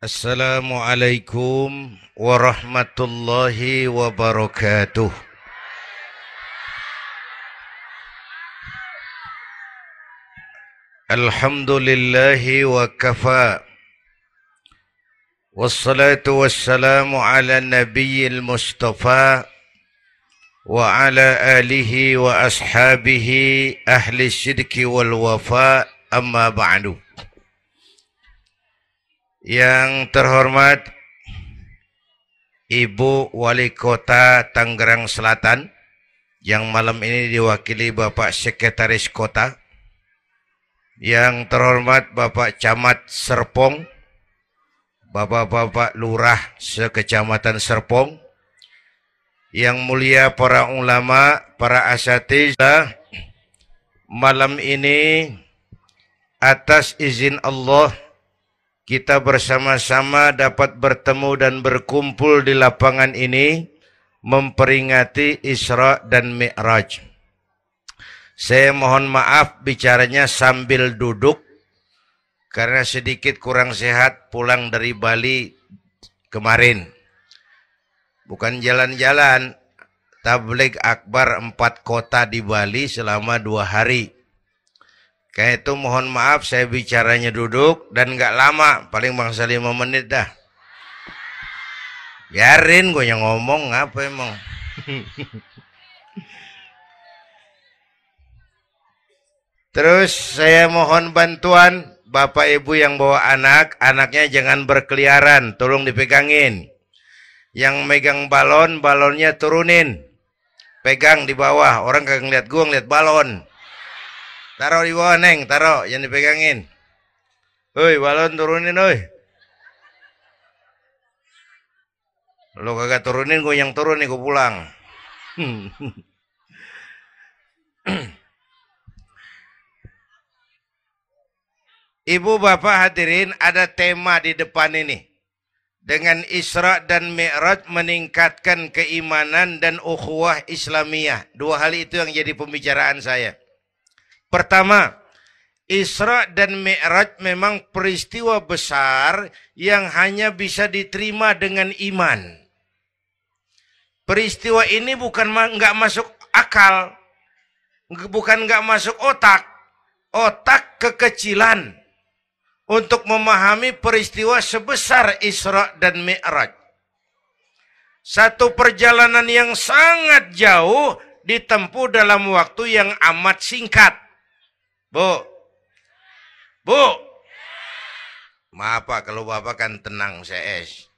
Assalamualaikum warahmatullahi wabarakatuh. Alhamdulillahi wa kafa. Wassalatu wassalamu ala nabiyil mustafa wa ala alihi wa ashabihi ahli syidki wal wafa amma ba'du. Yang terhormat Ibu Wali Kota Tangerang Selatan yang malam ini diwakili Bapak Sekretaris Kota. Yang terhormat Bapak Camat Serpong, Bapak-bapak lurah sekecamatan Serpong. Yang mulia para ulama, para asatiz, malam ini atas izin Allah kita bersama-sama dapat bertemu dan berkumpul di lapangan ini memperingati Isra dan Mi'raj. Saya mohon maaf bicaranya sambil duduk karena sedikit kurang sehat pulang dari Bali kemarin. Bukan jalan-jalan, tablik akbar empat kota di Bali selama dua hari. Kayak itu mohon maaf saya bicaranya duduk dan nggak lama, paling bangsa lima menit dah. Biarin gue yang ngomong apa emang. Terus saya mohon bantuan Bapak Ibu yang bawa anak, anaknya jangan berkeliaran, tolong dipegangin. Yang megang balon, balonnya turunin. Pegang di bawah, orang kagak ngeliat gua ngeliat balon. Taruh di bawah neng, taruh, yang dipegangin. Hoi, balon turunin, hoi. Lo kagak turunin, gue yang turun nih, gue pulang. Ibu bapak hadirin ada tema di depan ini. Dengan Isra dan Mi'raj meningkatkan keimanan dan ukhuwah Islamiyah. Dua hal itu yang jadi pembicaraan saya. Pertama, Isra dan Mi'raj memang peristiwa besar yang hanya bisa diterima dengan iman. Peristiwa ini bukan nggak masuk akal, bukan nggak masuk otak, otak kekecilan untuk memahami peristiwa sebesar Isra dan Mi'raj. Satu perjalanan yang sangat jauh ditempuh dalam waktu yang amat singkat. Bu. Bu. Maaf Pak, kalau Bapak kan tenang es.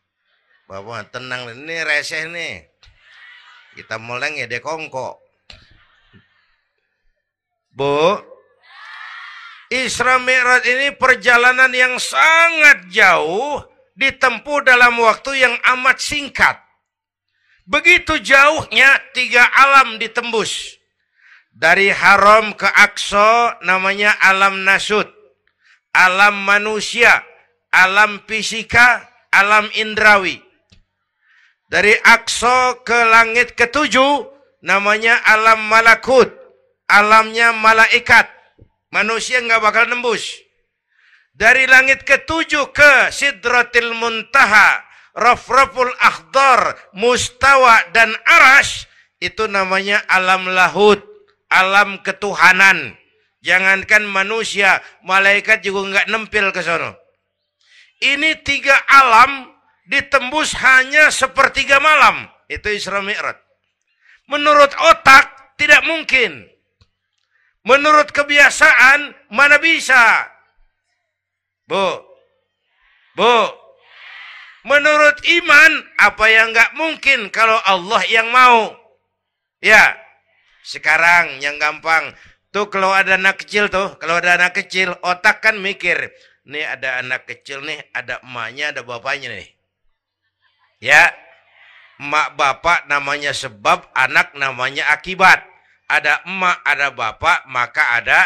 Bapak tenang, ini reseh nih. Kita mulai ya dekongko. Bu. Isra Mi'raj ini perjalanan yang sangat jauh ditempuh dalam waktu yang amat singkat. Begitu jauhnya tiga alam ditembus. Dari haram ke Aqsa namanya alam nasut. Alam manusia, alam fisika, alam indrawi. Dari Aqsa ke langit ketujuh namanya alam malakut. Alamnya malaikat. Manusia nggak bakal nembus. Dari langit ketujuh ke Sidratil Muntaha, Rafraful Akhdar, Mustawa dan Arash itu namanya alam lahut alam ketuhanan. Jangankan manusia, malaikat juga nggak nempel ke sana. Ini tiga alam ditembus hanya sepertiga malam. Itu Isra Mi'raj. Menurut otak tidak mungkin. Menurut kebiasaan mana bisa? Bu. Bu. Menurut iman apa yang nggak mungkin kalau Allah yang mau? Ya. Sekarang yang gampang. Tuh kalau ada anak kecil tuh, kalau ada anak kecil, otak kan mikir. Nih ada anak kecil nih, ada emaknya, ada bapaknya nih. Ya, emak bapak namanya sebab, anak namanya akibat. Ada emak, ada bapak, maka ada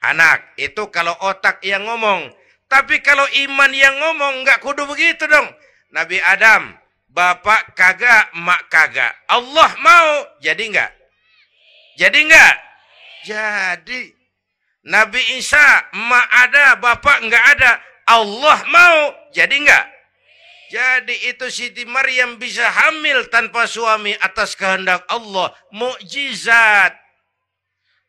anak. Itu kalau otak yang ngomong. Tapi kalau iman yang ngomong, nggak kudu begitu dong. Nabi Adam, bapak kagak, emak kagak. Allah mau, jadi nggak? Jadi enggak? Jadi. Nabi Isa, emak ada, bapak enggak ada. Allah mau. Jadi enggak? Jadi itu Siti Maryam bisa hamil tanpa suami atas kehendak Allah. Mukjizat.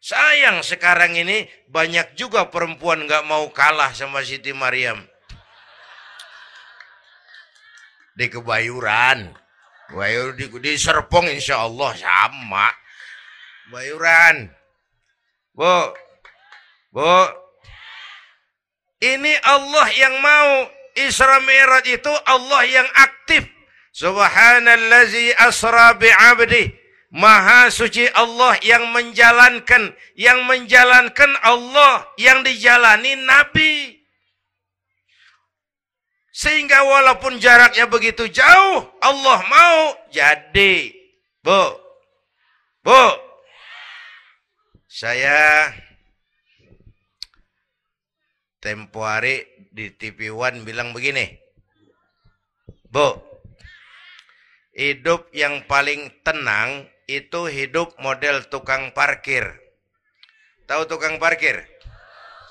Sayang sekarang ini banyak juga perempuan nggak mau kalah sama Siti Maryam. Di kebayuran. Bayur di, di Serpong insya Allah sama. Bayuran. Bu. Bu. Ini Allah yang mau Isra Mi'raj itu Allah yang aktif. Subhanallazi asra bi'abdi. Maha suci Allah yang menjalankan. Yang menjalankan Allah yang dijalani Nabi. Sehingga walaupun jaraknya begitu jauh, Allah mau jadi. Bu, bu, saya tempo hari di TV One bilang begini. Bu, hidup yang paling tenang itu hidup model tukang parkir. Tahu tukang parkir?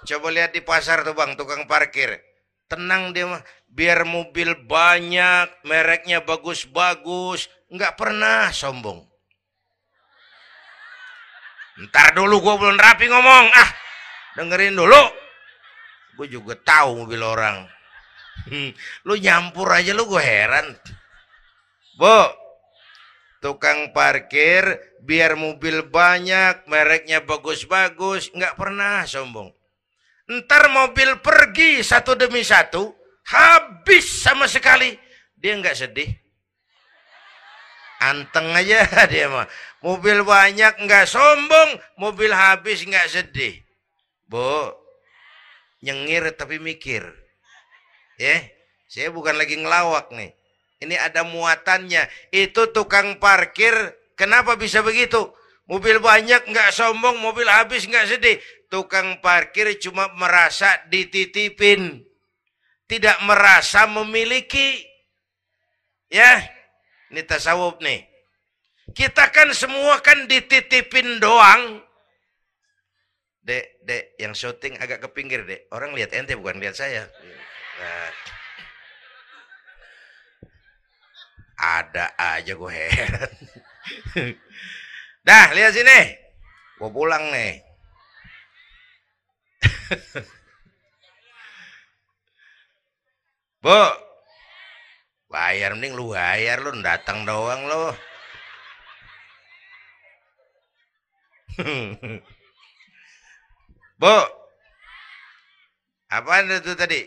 Coba lihat di pasar tuh bang, tukang parkir. Tenang dia. Biar mobil banyak, mereknya bagus-bagus. Nggak pernah sombong. Ntar dulu gue belum rapi ngomong. Ah, dengerin dulu. Gue juga tahu mobil orang. Hmm, lu nyampur aja lu gue heran. Bu, tukang parkir biar mobil banyak, mereknya bagus-bagus, nggak pernah sombong. Ntar mobil pergi satu demi satu, habis sama sekali. Dia nggak sedih. Anteng aja dia mah. Mobil banyak nggak sombong, mobil habis nggak sedih. Bu, nyengir tapi mikir. Ya, saya bukan lagi ngelawak nih. Ini ada muatannya. Itu tukang parkir, kenapa bisa begitu? Mobil banyak nggak sombong, mobil habis nggak sedih. Tukang parkir cuma merasa dititipin. Tidak merasa memiliki. Ya, ini tasawuf nih. Kita kan semua kan dititipin doang. Dek, dek, yang syuting agak ke pinggir, dek. Orang lihat ente bukan lihat saya. Nah. Ada aja gue heran. Dah, lihat sini. Gue pulang nih. Bu, bayar mending lu bayar lu datang doang lu. Bu, apa itu tadi?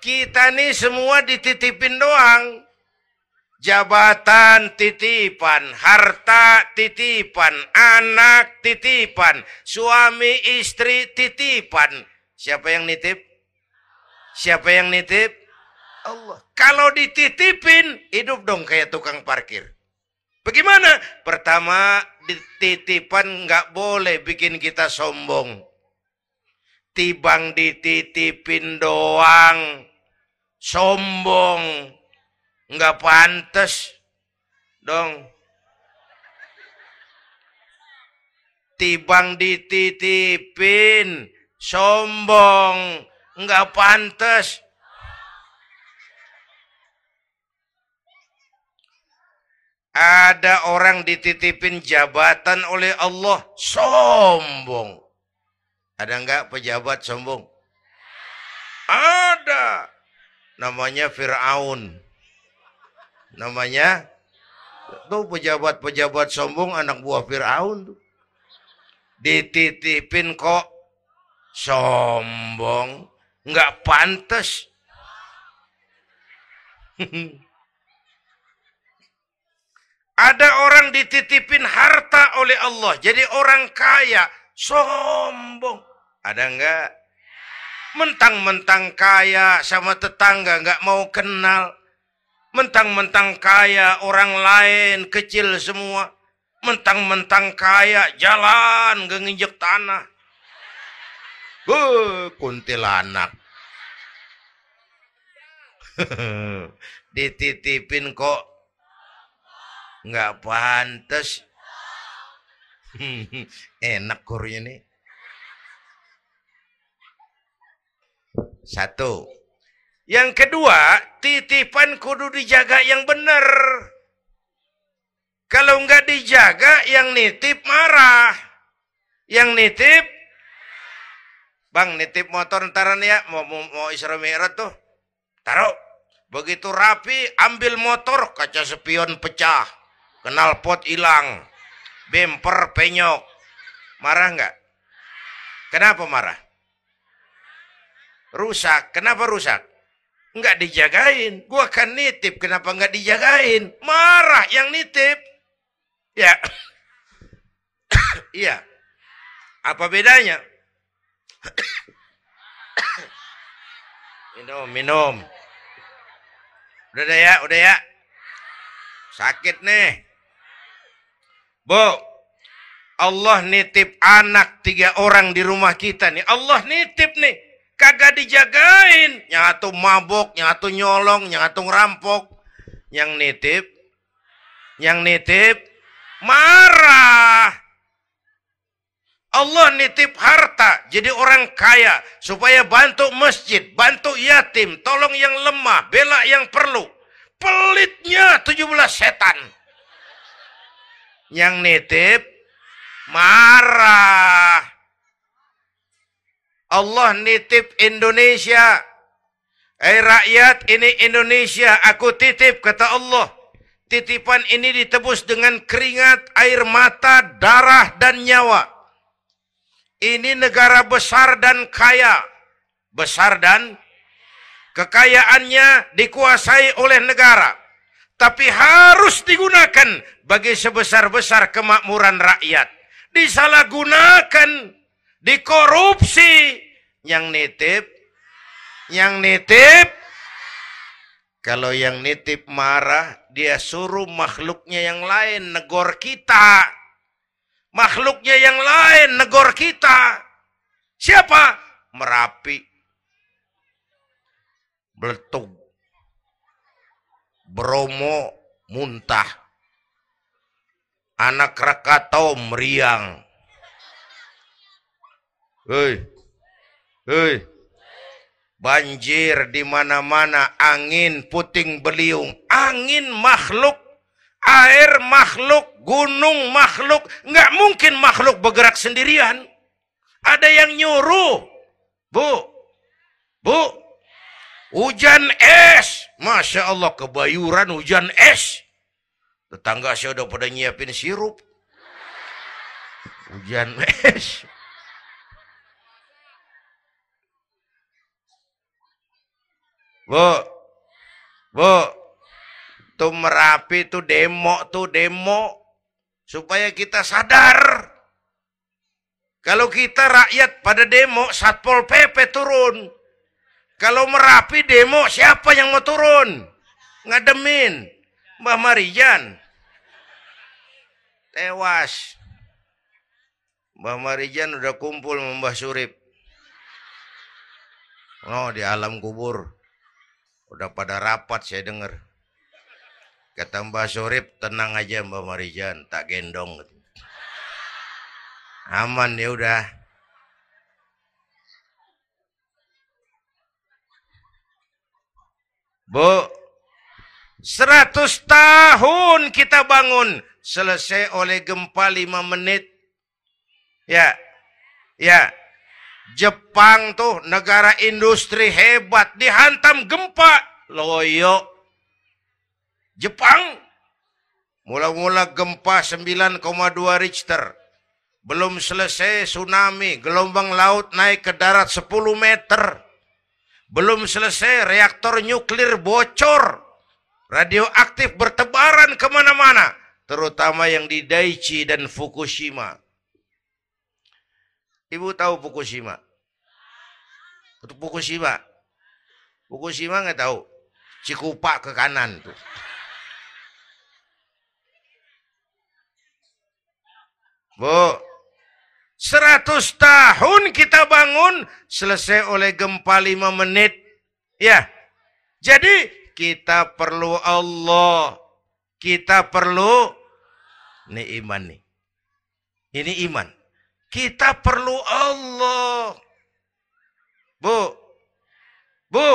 Kita nih semua dititipin doang. Jabatan titipan, harta titipan, anak titipan, suami istri titipan. Siapa yang nitip? Siapa yang nitip? Allah. Kalau dititipin, hidup dong kayak tukang parkir. Bagaimana? Pertama, dititipan nggak boleh bikin kita sombong. Tibang dititipin doang. Sombong. Nggak pantas dong. Tibang dititipin. Sombong. Nggak pantas ada orang dititipin jabatan oleh Allah sombong ada enggak pejabat sombong? Ada. Namanya Fir'aun. Namanya tuh pejabat-pejabat sombong anak buah Fir'aun tuh. Dititipin kok sombong. Enggak pantas. Ada orang dititipin harta oleh Allah. Jadi orang kaya. Sombong. Ada enggak? Mentang-mentang kaya sama tetangga enggak mau kenal. Mentang-mentang kaya orang lain kecil semua. Mentang-mentang kaya jalan gak nginjek tanah. Buh, kuntilanak. Dititipin kok nggak pantas. Enak kurnya nih. Satu, Yang kedua, titipan kudu dijaga yang benar. Kalau nggak dijaga, yang nitip marah. Yang nitip, bang nitip motor ntaran ya, mau, mau, mau Isra Mi'raj tuh. Taruh. Begitu rapi, ambil motor, kaca spion pecah. Kenal pot hilang. Bemper penyok. Marah nggak? Kenapa marah? Rusak. Kenapa rusak? Nggak dijagain. Gua kan nitip. Kenapa nggak dijagain? Marah yang nitip. Ya. Iya. Apa bedanya? minum, minum. Udah deh ya, udah ya. Sakit nih. Bu, Allah nitip anak tiga orang di rumah kita nih. Allah nitip nih. Kagak dijagain. Nyatu mabok, nyatu nyolong, nyatu ngerampok. Yang nitip, yang nitip, marah. Allah nitip harta jadi orang kaya supaya bantu masjid, bantu yatim, tolong yang lemah, bela yang perlu. Pelitnya 17 setan. Yang nitip marah. Allah nitip Indonesia. Eh rakyat ini Indonesia aku titip kata Allah. Titipan ini ditebus dengan keringat, air mata, darah dan nyawa. Ini negara besar dan kaya. Besar dan kekayaannya dikuasai oleh negara. Tapi harus digunakan bagi sebesar-besar kemakmuran rakyat disalahgunakan, dikorupsi. Yang nitip, yang nitip, kalau yang nitip marah, dia suruh makhluknya yang lain negor kita. Makhluknya yang lain negor kita. Siapa? Merapi. Beletug. Bromo muntah. Anak Krakatau meriang. Hei, hei, banjir di mana-mana, angin puting beliung, angin makhluk, air makhluk, gunung makhluk, nggak mungkin makhluk bergerak sendirian. Ada yang nyuruh, bu, bu, hujan es, masya Allah kebayuran hujan es. Tetangga saya udah pada nyiapin sirup. Hujan es. Bu, bu, tuh merapi tuh demo tuh demo supaya kita sadar. Kalau kita rakyat pada demo, Satpol PP turun. Kalau merapi demo, siapa yang mau turun? Ngademin. Mbah Marijan tewas. Mbah Marijan udah kumpul sama Mbah Surip. Oh, di alam kubur. Udah pada rapat saya dengar. Kata Mbah Surip, tenang aja Mbah Marijan, tak gendong. Aman ya udah. Bu, seratus tahun kita bangun selesai oleh gempa lima menit. Ya, ya. Jepang tuh negara industri hebat dihantam gempa loyo. Jepang mula-mula gempa 9,2 Richter. Belum selesai tsunami, gelombang laut naik ke darat 10 meter. Belum selesai reaktor nuklir bocor. Radioaktif bertebaran ke mana-mana terutama yang di Daiichi dan Fukushima. Ibu tahu Fukushima? Untuk Fukushima. Fukushima nggak tahu. Cikupa ke kanan tuh. Bu, seratus tahun kita bangun selesai oleh gempa lima menit. Ya, jadi kita perlu Allah. Kita perlu ini iman nih. Ini iman. Kita perlu Allah. Bu. Bu.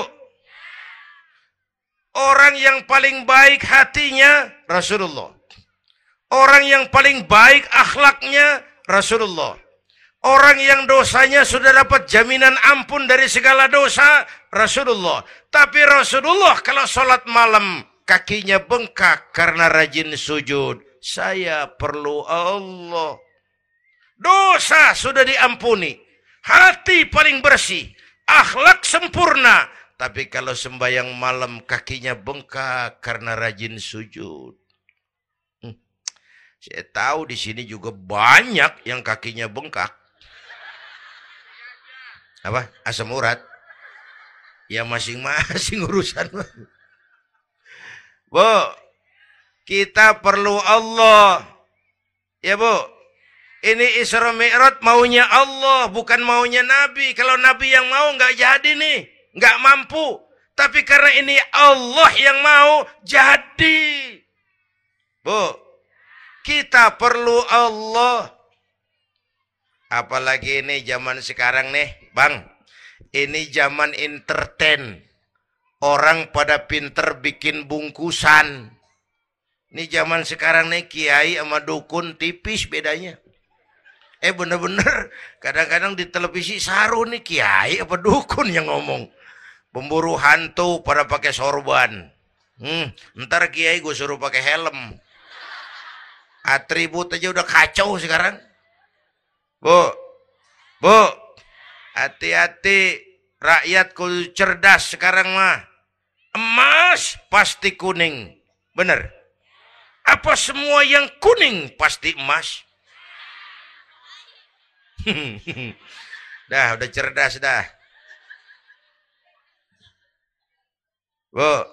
Orang yang paling baik hatinya Rasulullah. Orang yang paling baik akhlaknya Rasulullah. Orang yang dosanya sudah dapat jaminan ampun dari segala dosa Rasulullah. Tapi Rasulullah kalau sholat malam kakinya bengkak karena rajin sujud. Saya perlu Allah. Dosa sudah diampuni. Hati paling bersih. Akhlak sempurna. Tapi kalau sembahyang malam kakinya bengkak karena rajin sujud. Hmm. Saya tahu di sini juga banyak yang kakinya bengkak apa? Asam urat. Ya masing-masing urusan. Bu kita perlu Allah. Ya bu ini Isra Mi'raj maunya Allah bukan maunya Nabi. Kalau Nabi yang mau nggak jadi nih. Nggak mampu. Tapi karena ini Allah yang mau jadi. Bu kita perlu Allah apalagi ini zaman sekarang nih Bang, ini zaman entertain. Orang pada pinter bikin bungkusan. Ini zaman sekarang nih kiai sama dukun tipis bedanya. Eh bener-bener kadang-kadang di televisi saru nih kiai apa dukun yang ngomong. Pemburu hantu pada pakai sorban. Hmm, ntar kiai gue suruh pakai helm. Atribut aja udah kacau sekarang. Bu, bu, Hati-hati rakyat kudu cerdas sekarang mah. Emas pasti kuning. Benar. Apa semua yang kuning pasti emas? dah, udah cerdas dah. Bu,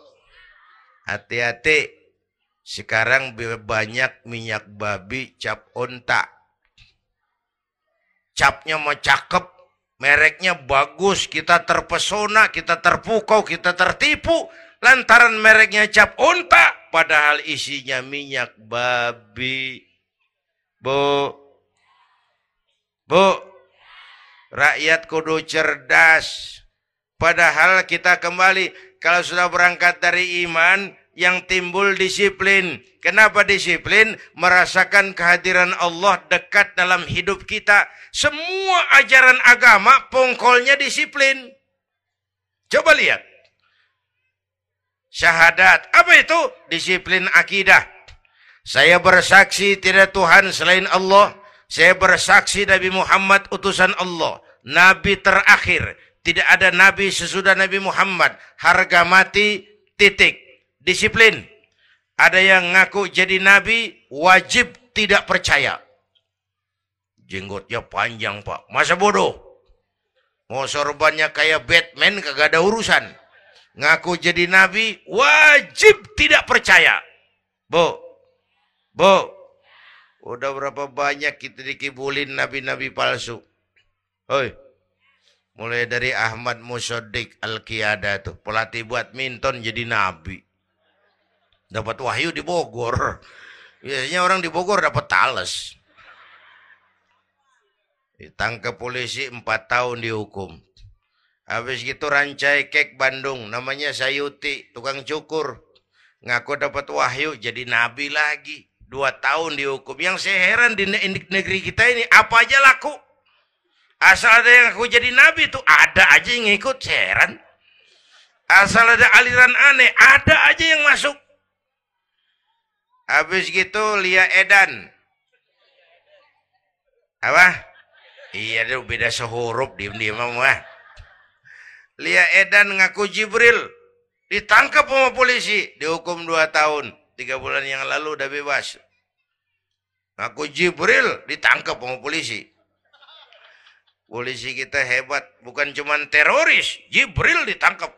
hati-hati. Sekarang banyak minyak babi cap onta. Capnya mau cakep, mereknya bagus, kita terpesona, kita terpukau, kita tertipu lantaran mereknya cap unta padahal isinya minyak babi. Bu, bu, rakyat kudu cerdas. Padahal kita kembali kalau sudah berangkat dari iman yang timbul disiplin. Kenapa disiplin? Merasakan kehadiran Allah dekat dalam hidup kita semua ajaran agama pongkolnya disiplin. Coba lihat. Syahadat. Apa itu? Disiplin akidah. Saya bersaksi tidak Tuhan selain Allah. Saya bersaksi Nabi Muhammad utusan Allah. Nabi terakhir. Tidak ada Nabi sesudah Nabi Muhammad. Harga mati titik. Disiplin. Ada yang ngaku jadi Nabi wajib tidak percaya. Jenggotnya panjang pak. Masa bodoh? Mau sorbannya kayak Batman kagak ada urusan. Ngaku jadi nabi wajib tidak percaya. Bu, bu, udah berapa banyak kita dikibulin nabi-nabi palsu. Hoi, mulai dari Ahmad Musodik Al-Qiyada tuh. Pelatih buat minton jadi nabi. Dapat wahyu di Bogor. Biasanya orang di Bogor dapat tales. Ditangkap polisi empat tahun dihukum. Habis gitu rancai kek Bandung, namanya Sayuti, tukang cukur. Ngaku dapat wahyu jadi nabi lagi. Dua tahun dihukum. Yang saya heran di negeri kita ini apa aja laku. Asal ada yang aku jadi nabi tuh ada aja yang ikut. Saya heran. Asal ada aliran aneh, ada aja yang masuk. Habis gitu Lia Edan. Apa? Iya dia beda sehurup diem-diem mah. Lia Edan ngaku Jibril. Ditangkap sama polisi. Dihukum dua tahun. Tiga bulan yang lalu udah bebas. Ngaku Jibril ditangkap sama polisi. Polisi kita hebat. Bukan cuma teroris. Jibril ditangkap.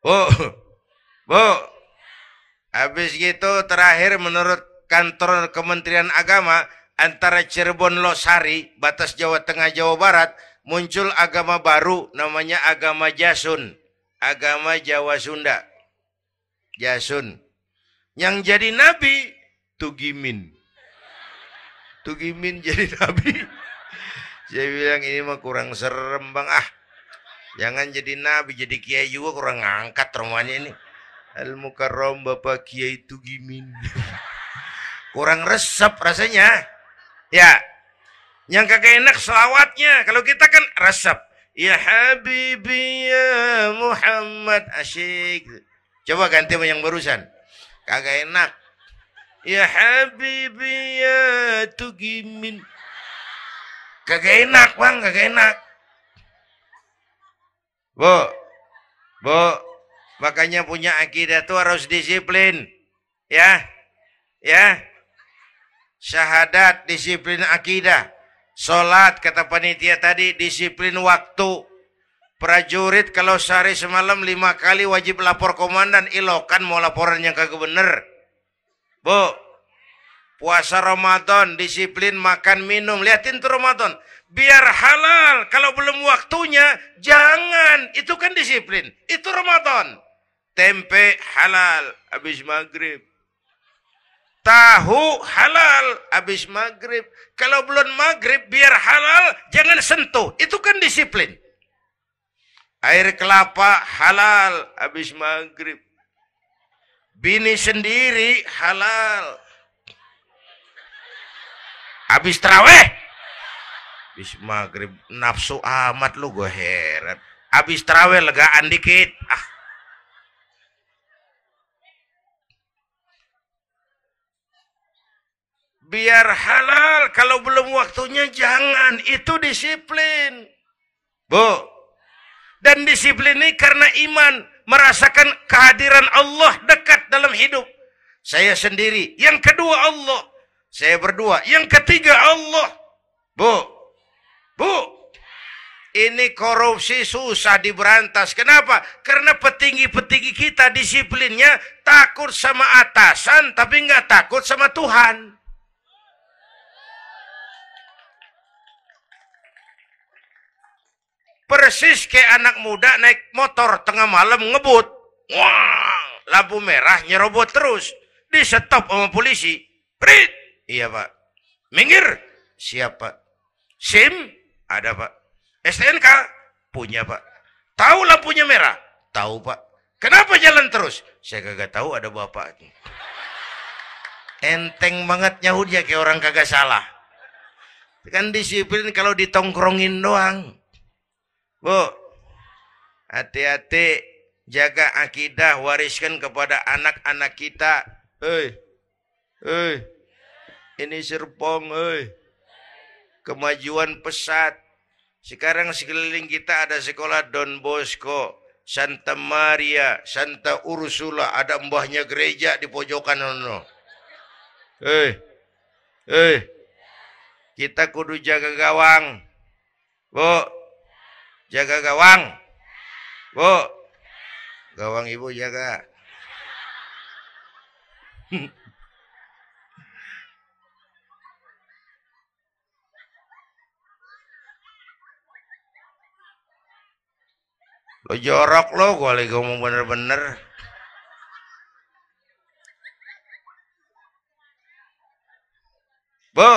Bu. Bu. Habis gitu terakhir menurut kantor Kementerian Agama antara Cirebon Losari, batas Jawa Tengah Jawa Barat, muncul agama baru namanya agama Jasun. Agama Jawa Sunda. Jasun. Yang jadi nabi Tugimin. Tugimin jadi nabi. Saya bilang ini mah kurang serem bang ah. Jangan jadi nabi, jadi kiai juga kurang ngangkat rumahnya ini. Al Mukarram Bapak Kiai itu gimin. kurang resep rasanya. Ya. Yang kagak enak selawatnya. Kalau kita kan resep. Ya Habibi ya Muhammad asyik. Coba ganti yang barusan. Kagak enak. Ya Habibi ya Tugimin. Kagak enak bang, kagak enak. Bu, bu, makanya punya akidah tuh harus disiplin. Ya, ya. Syahadat, disiplin akidah. Sholat, kata panitia tadi, disiplin waktu. Prajurit kalau sehari semalam lima kali wajib lapor komandan. Ilokan mau laporan yang kagak bener. Bu, puasa Ramadan, disiplin makan minum. Liatin tuh Ramadan biar halal. Kalau belum waktunya, jangan. Itu kan disiplin. Itu Ramadan. Tempe halal habis maghrib. Tahu halal habis maghrib. Kalau belum maghrib, biar halal, jangan sentuh. Itu kan disiplin. Air kelapa halal habis maghrib. Bini sendiri halal. Habis terawih Habis maghrib nafsu amat lu gue heran. Habis terawih legaan dikit. Ah. Biar halal. Kalau belum waktunya jangan. Itu disiplin. Bu. Dan disiplin ini karena iman. Merasakan kehadiran Allah dekat dalam hidup. Saya sendiri. Yang kedua Allah. Saya berdua. Yang ketiga Allah. Bu. Bu, ini korupsi susah diberantas. Kenapa? Karena petinggi-petinggi kita disiplinnya takut sama atasan tapi nggak takut sama Tuhan. Persis kayak anak muda naik motor tengah malam ngebut. Wah, lampu merah nyerobot terus. Di stop sama polisi. Prit. Iya pak. Minggir. Siapa? SIM ada pak. STNK? Punya pak. Tahu lampunya merah? Tahu pak. Kenapa jalan terus? Saya kagak tahu ada bapak. Enteng banget nyahud ya kayak orang kagak salah. Kan disiplin kalau ditongkrongin doang. Bu, hati-hati jaga akidah wariskan kepada anak-anak kita. Hei, hei, ini serpong, hei kemajuan pesat. Sekarang sekeliling kita ada sekolah Don Bosco, Santa Maria, Santa Ursula, ada mbahnya gereja di pojokan ono. Hei, hei, kita kudu jaga gawang. Bu, jaga gawang. Bu, gawang ibu jaga. Lo jorok lo, gue lagi ngomong bener-bener. Bu,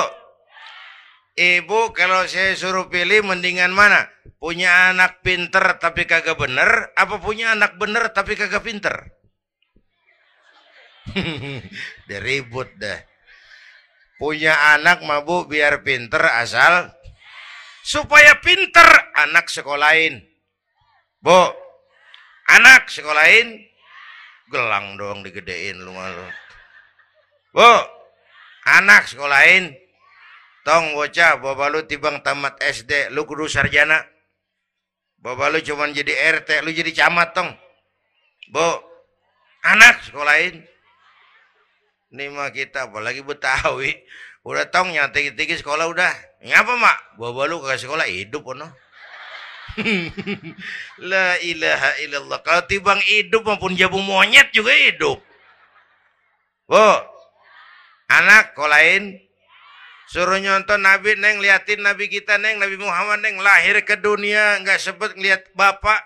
ibu kalau saya suruh pilih mendingan mana? Punya anak pinter tapi kagak bener, apa punya anak bener tapi kagak pinter? Dia ribut dah. Punya anak mabuk biar pinter asal supaya pinter anak sekolahin Bu, anak sekolahin gelang doang digedein lu malu. Bu, anak sekolahin tong bocah bawa lu tibang tamat SD lu kudu sarjana. Bawa lu cuman jadi RT lu jadi camat tong. Bu, anak sekolahin ini mah kita apalagi Betawi udah tong nyati tinggi sekolah udah ngapa mak bawa lu ke sekolah hidup no La ilaha illallah. Kalau tibang hidup maupun jabu monyet juga hidup. Bu, anak lain suruh nyonton Nabi neng liatin Nabi kita neng. Nabi Muhammad neng lahir ke dunia. Nggak sebut ngeliat bapak.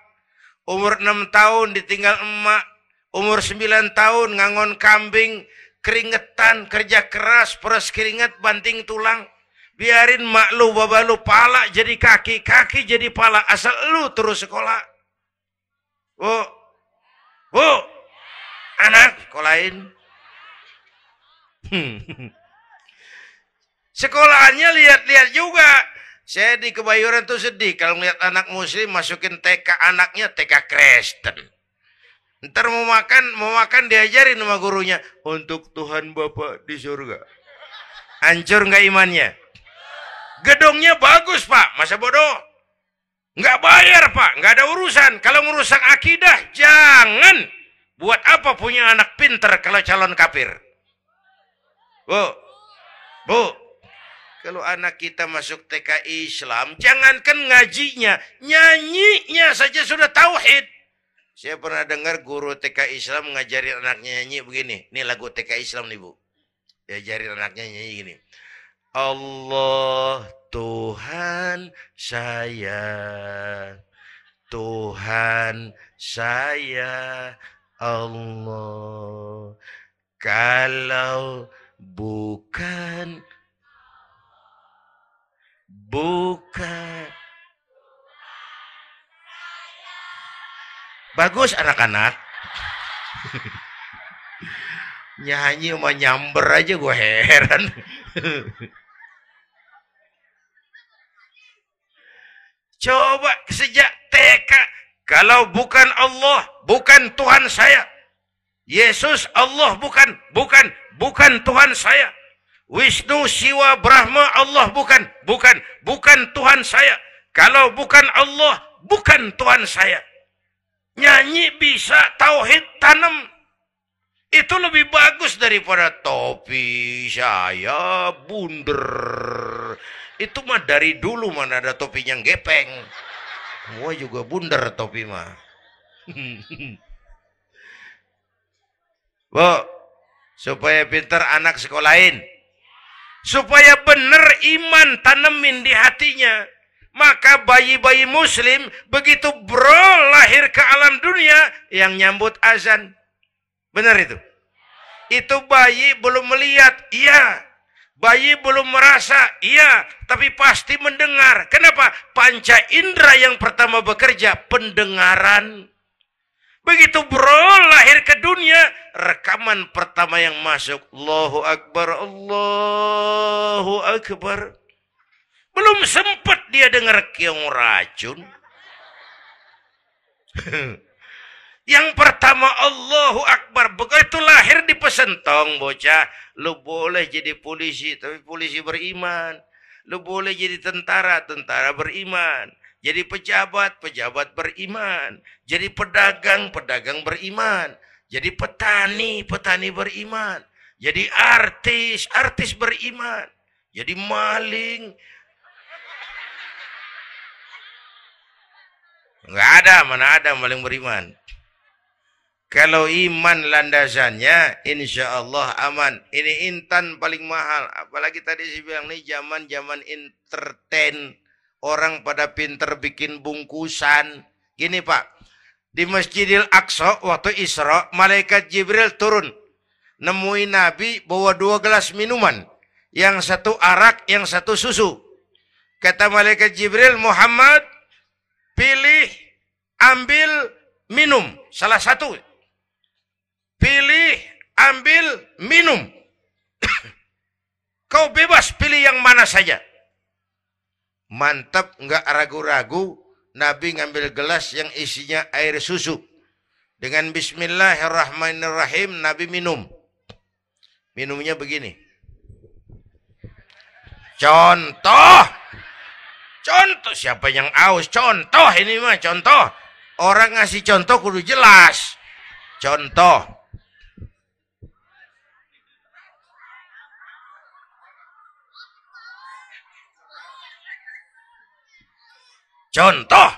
Umur 6 tahun ditinggal emak. Umur 9 tahun ngangon kambing. Keringetan kerja keras peras keringet banting tulang. Biarin mak lu, baba lu, pala jadi kaki, kaki jadi pala. Asal lu terus sekolah. Bu, bu, anak sekolahin. Sekolahannya lihat-lihat juga. Saya di Kebayoran tuh sedih kalau ngeliat anak muslim masukin TK anaknya TK Kristen. Ntar mau makan, mau makan diajarin sama gurunya untuk Tuhan Bapak di surga. Hancur nggak imannya? Gedungnya bagus pak, masa bodoh? Nggak bayar pak, nggak ada urusan. Kalau merusak akidah, jangan. Buat apa punya anak pinter kalau calon kafir? Bu, bu, kalau anak kita masuk TK Islam, jangankan ngajinya, nyanyinya saja sudah tauhid. Saya pernah dengar guru TK Islam ngajarin anaknya nyanyi begini. Ini lagu TK Islam nih bu. Diajarin anaknya nyanyi gini. Allah Tuhan saya, Tuhan saya Allah. Kalau bukan Bukan. Bagus anak-anak. Nyanyi sama nyamber aja gue heran. Coba sejak TK. Kalau bukan Allah, bukan Tuhan saya. Yesus Allah bukan, bukan, bukan Tuhan saya. Wisnu, Siwa, Brahma, Allah bukan. Bukan. Bukan Tuhan saya. Kalau bukan Allah, bukan Tuhan saya. Nyanyi bisa, tauhid tanam. Itu lebih bagus daripada topi saya bunder. Itu mah dari dulu mana ada topi yang gepeng. Gua juga bunder topi mah. Bu, supaya pintar anak sekolahin supaya benar iman tanemin di hatinya. Maka bayi-bayi muslim begitu bro lahir ke alam dunia yang nyambut azan. Benar itu? Itu bayi belum melihat, iya. Bayi belum merasa, iya. Tapi pasti mendengar. Kenapa? Panca indera yang pertama bekerja, pendengaran. Begitu bro lahir ke dunia, rekaman pertama yang masuk. Allahu Akbar, Allahu Akbar. Belum sempat dia dengar keong racun. yang pertama Allahu Akbar. Begitu lahir di pesentong bocah. Lu boleh jadi polisi, tapi polisi beriman. Lu boleh jadi tentara, tentara beriman. Jadi pejabat, pejabat beriman. Jadi pedagang, pedagang beriman. Jadi petani, petani beriman. Jadi artis, artis beriman. Jadi maling. Enggak ada, mana ada maling beriman. Kalau iman landasannya, insya Allah aman. Ini intan paling mahal. Apalagi tadi saya bilang, ini zaman-zaman entertain Orang pada pinter bikin bungkusan. Gini Pak, di Masjidil Aqsa waktu Isra, malaikat Jibril turun. Nemuin Nabi bawa dua gelas minuman. Yang satu arak, yang satu susu. Kata malaikat Jibril, Muhammad, pilih, ambil, minum. Salah satu. Pilih, ambil, minum. Kau bebas pilih yang mana saja mantap nggak ragu-ragu. Nabi ngambil gelas yang isinya air susu. Dengan Bismillahirrahmanirrahim Nabi minum. Minumnya begini. Contoh. Contoh siapa yang aus? Contoh ini mah contoh. Orang ngasih contoh kudu jelas. Contoh Contoh.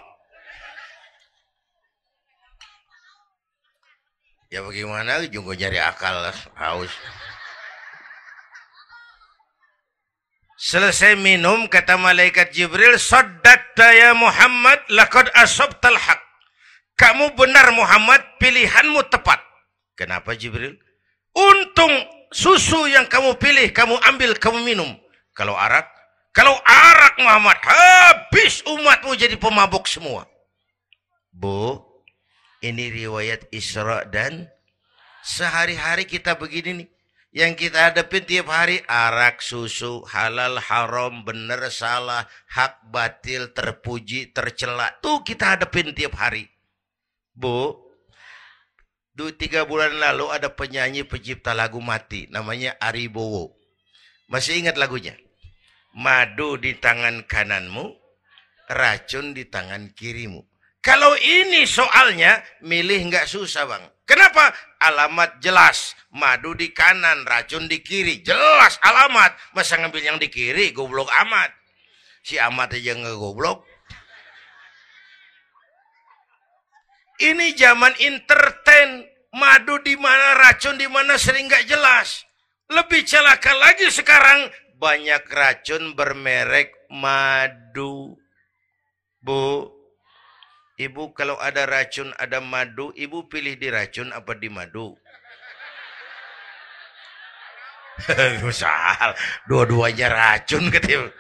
Ya bagaimana juga nyari akal haus. Selesai minum kata malaikat Jibril, "Saddaqta ya Muhammad, laqad asabtal haq." Kamu benar Muhammad, pilihanmu tepat. Kenapa Jibril? Untung susu yang kamu pilih, kamu ambil, kamu minum. Kalau arak, Kalau arak Muhammad, habis umatmu jadi pemabuk semua. Bu, ini riwayat Isra dan sehari-hari kita begini nih. Yang kita hadapin tiap hari arak, susu, halal, haram, benar, salah, hak, batil, terpuji, tercela. Tuh kita hadapin tiap hari. Bu, dua tiga bulan lalu ada penyanyi pencipta lagu mati. Namanya Ari Bowo. Masih ingat lagunya? Madu di tangan kananmu, racun di tangan kirimu. Kalau ini soalnya, milih nggak susah bang. Kenapa? Alamat jelas. Madu di kanan, racun di kiri. Jelas alamat. Masa ngambil yang di kiri, goblok amat. Si amat aja nggak goblok. Ini zaman entertain. Madu di mana, racun di mana sering nggak jelas. Lebih celaka lagi sekarang banyak racun bermerek madu. Bu, ibu kalau ada racun, ada madu, ibu pilih di racun apa di madu? Misal, dua-duanya racun ketiba.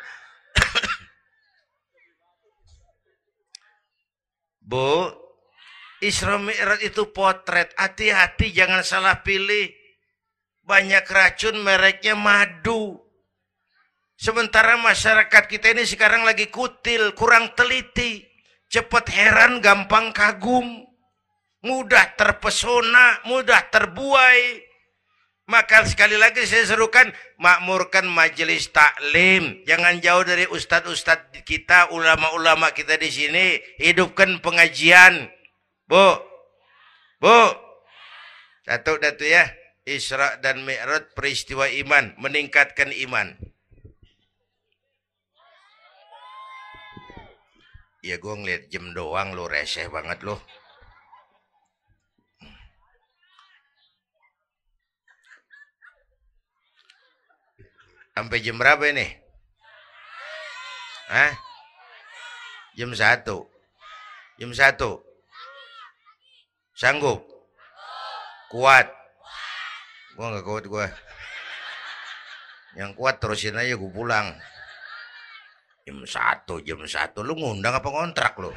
Bu, Isra Mi'raj itu potret. Hati-hati jangan salah pilih. Banyak racun mereknya madu. Sementara masyarakat kita ini sekarang lagi kutil, kurang teliti, cepat heran, gampang kagum, mudah terpesona, mudah terbuai. Maka sekali lagi saya serukan makmurkan majelis taklim. Jangan jauh dari ustadz-ustadz kita, ulama-ulama kita di sini. Hidupkan pengajian. Bu, bu, satu datu ya. Isra dan Mi'raj peristiwa iman, meningkatkan iman. Ya gue ngeliat jam doang lo reseh banget lo. Sampai jam berapa ini? Hah? Jam satu. Jam satu. Sanggup? Kuat? Gue gak kuat gue. Yang kuat terusin aja gue pulang. Jam satu, jam satu. Lu ngundang apa ngontrak lu?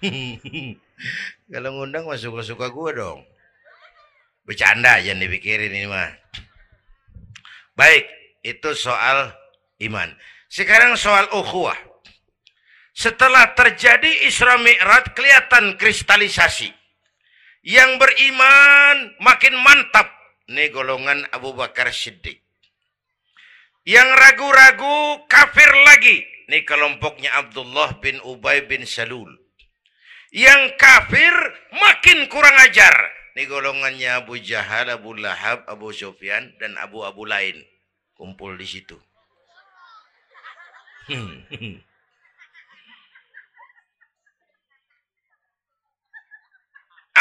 Kalau ngundang mah suka-suka gue dong. Bercanda jangan dipikirin ini mah. Baik, itu soal iman. Sekarang soal ukhuwah. Setelah terjadi Isra Mi'raj kelihatan kristalisasi. Yang beriman makin mantap. Ini golongan Abu Bakar Siddiq. Yang ragu-ragu kafir lagi. Ini kelompoknya Abdullah bin Ubay bin Salul. Yang kafir makin kurang ajar. Ini golongannya Abu Jahal, Abu Lahab, Abu Sufyan, dan Abu-Abu lain. Kumpul di situ.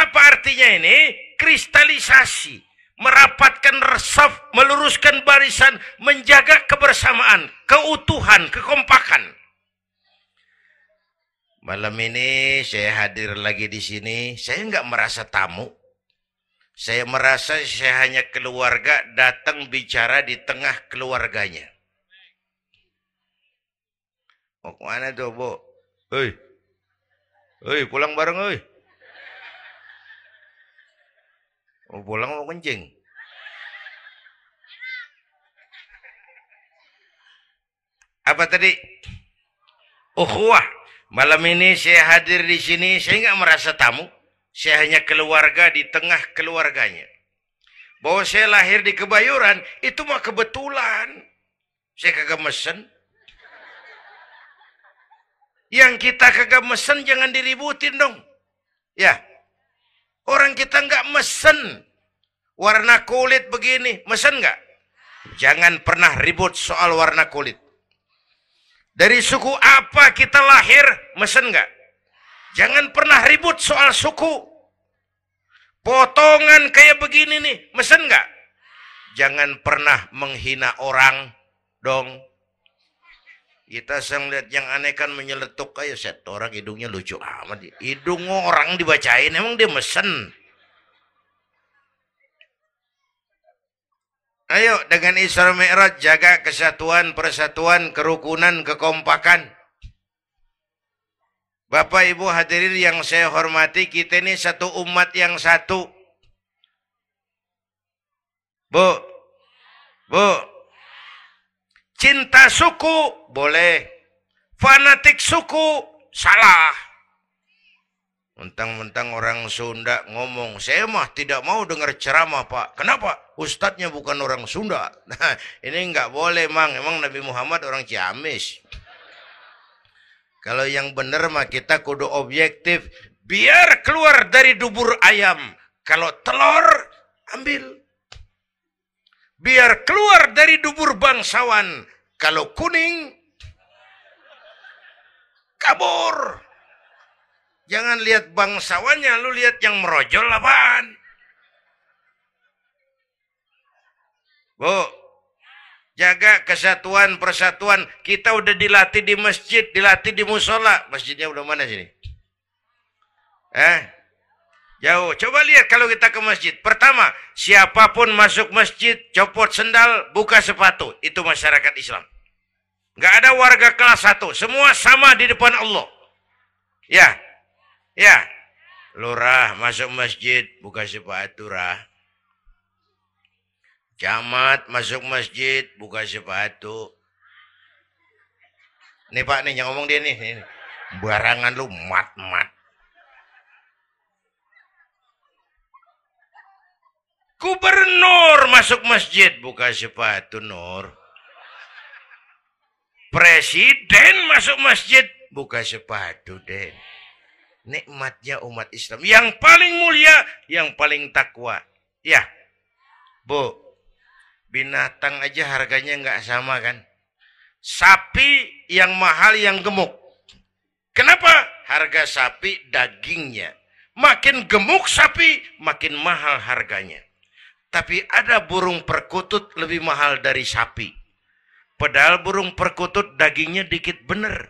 Apa artinya ini? Kristalisasi merapatkan resaf, meluruskan barisan, menjaga kebersamaan, keutuhan, kekompakan. Malam ini saya hadir lagi di sini, saya nggak merasa tamu. Saya merasa saya hanya keluarga datang bicara di tengah keluarganya. Mau ke mana tuh, Bu? Hei, hei, pulang bareng, hei. Mau pulang mau kencing. Apa tadi? Ukhuwah. Malam ini saya hadir di sini, saya nggak merasa tamu. Saya hanya keluarga di tengah keluarganya. Bahwa saya lahir di kebayuran, itu mah kebetulan. Saya kagak mesen. Yang kita kagak mesen jangan diributin dong. Ya, Orang kita nggak mesen. Warna kulit begini, mesen nggak? Jangan pernah ribut soal warna kulit. Dari suku apa kita lahir, mesen nggak? Jangan pernah ribut soal suku. Potongan kayak begini nih, mesen nggak? Jangan pernah menghina orang dong. Kita sang lihat yang aneh kan menyeletuk kayak set orang hidungnya lucu amat. Hidung orang dibacain emang dia mesen. Ayo dengan Isra Mi'raj jaga kesatuan, persatuan, kerukunan, kekompakan. Bapak Ibu hadirin yang saya hormati, kita ini satu umat yang satu. Bu, bu, cinta suku boleh, fanatik suku salah. Mentang-mentang orang Sunda ngomong, saya mah tidak mau dengar ceramah pak. Kenapa? Ustadznya bukan orang Sunda. Nah, ini nggak boleh mang. Emang Nabi Muhammad orang Ciamis. Kalau yang benar mah kita kudu objektif. Biar keluar dari dubur ayam. Kalau telur, ambil. Biar keluar dari dubur bangsawan. Kalau kuning, kabur. Jangan lihat bangsawannya, lu lihat yang merojol apaan. Bu, jaga kesatuan, persatuan. Kita udah dilatih di masjid, dilatih di musola. Masjidnya udah mana sini? Eh, jauh. Coba lihat kalau kita ke masjid. Pertama, siapa pun masuk masjid, copot sendal, buka sepatu. Itu masyarakat Islam. Gak ada warga kelas satu. Semua sama di depan Allah. Ya, Ya, lurah masuk masjid buka sepatu rah. Camat masuk masjid buka sepatu. Nih Pak nih yang ngomong dia nih. nih. Barangan lu mat-mat. Gubernur masuk masjid buka sepatu Nur. Presiden masuk masjid buka sepatu Den nikmatnya umat Islam. Yang paling mulia, yang paling takwa. Ya, Bu, binatang aja harganya nggak sama kan? Sapi yang mahal yang gemuk. Kenapa? Harga sapi dagingnya. Makin gemuk sapi, makin mahal harganya. Tapi ada burung perkutut lebih mahal dari sapi. Padahal burung perkutut dagingnya dikit bener.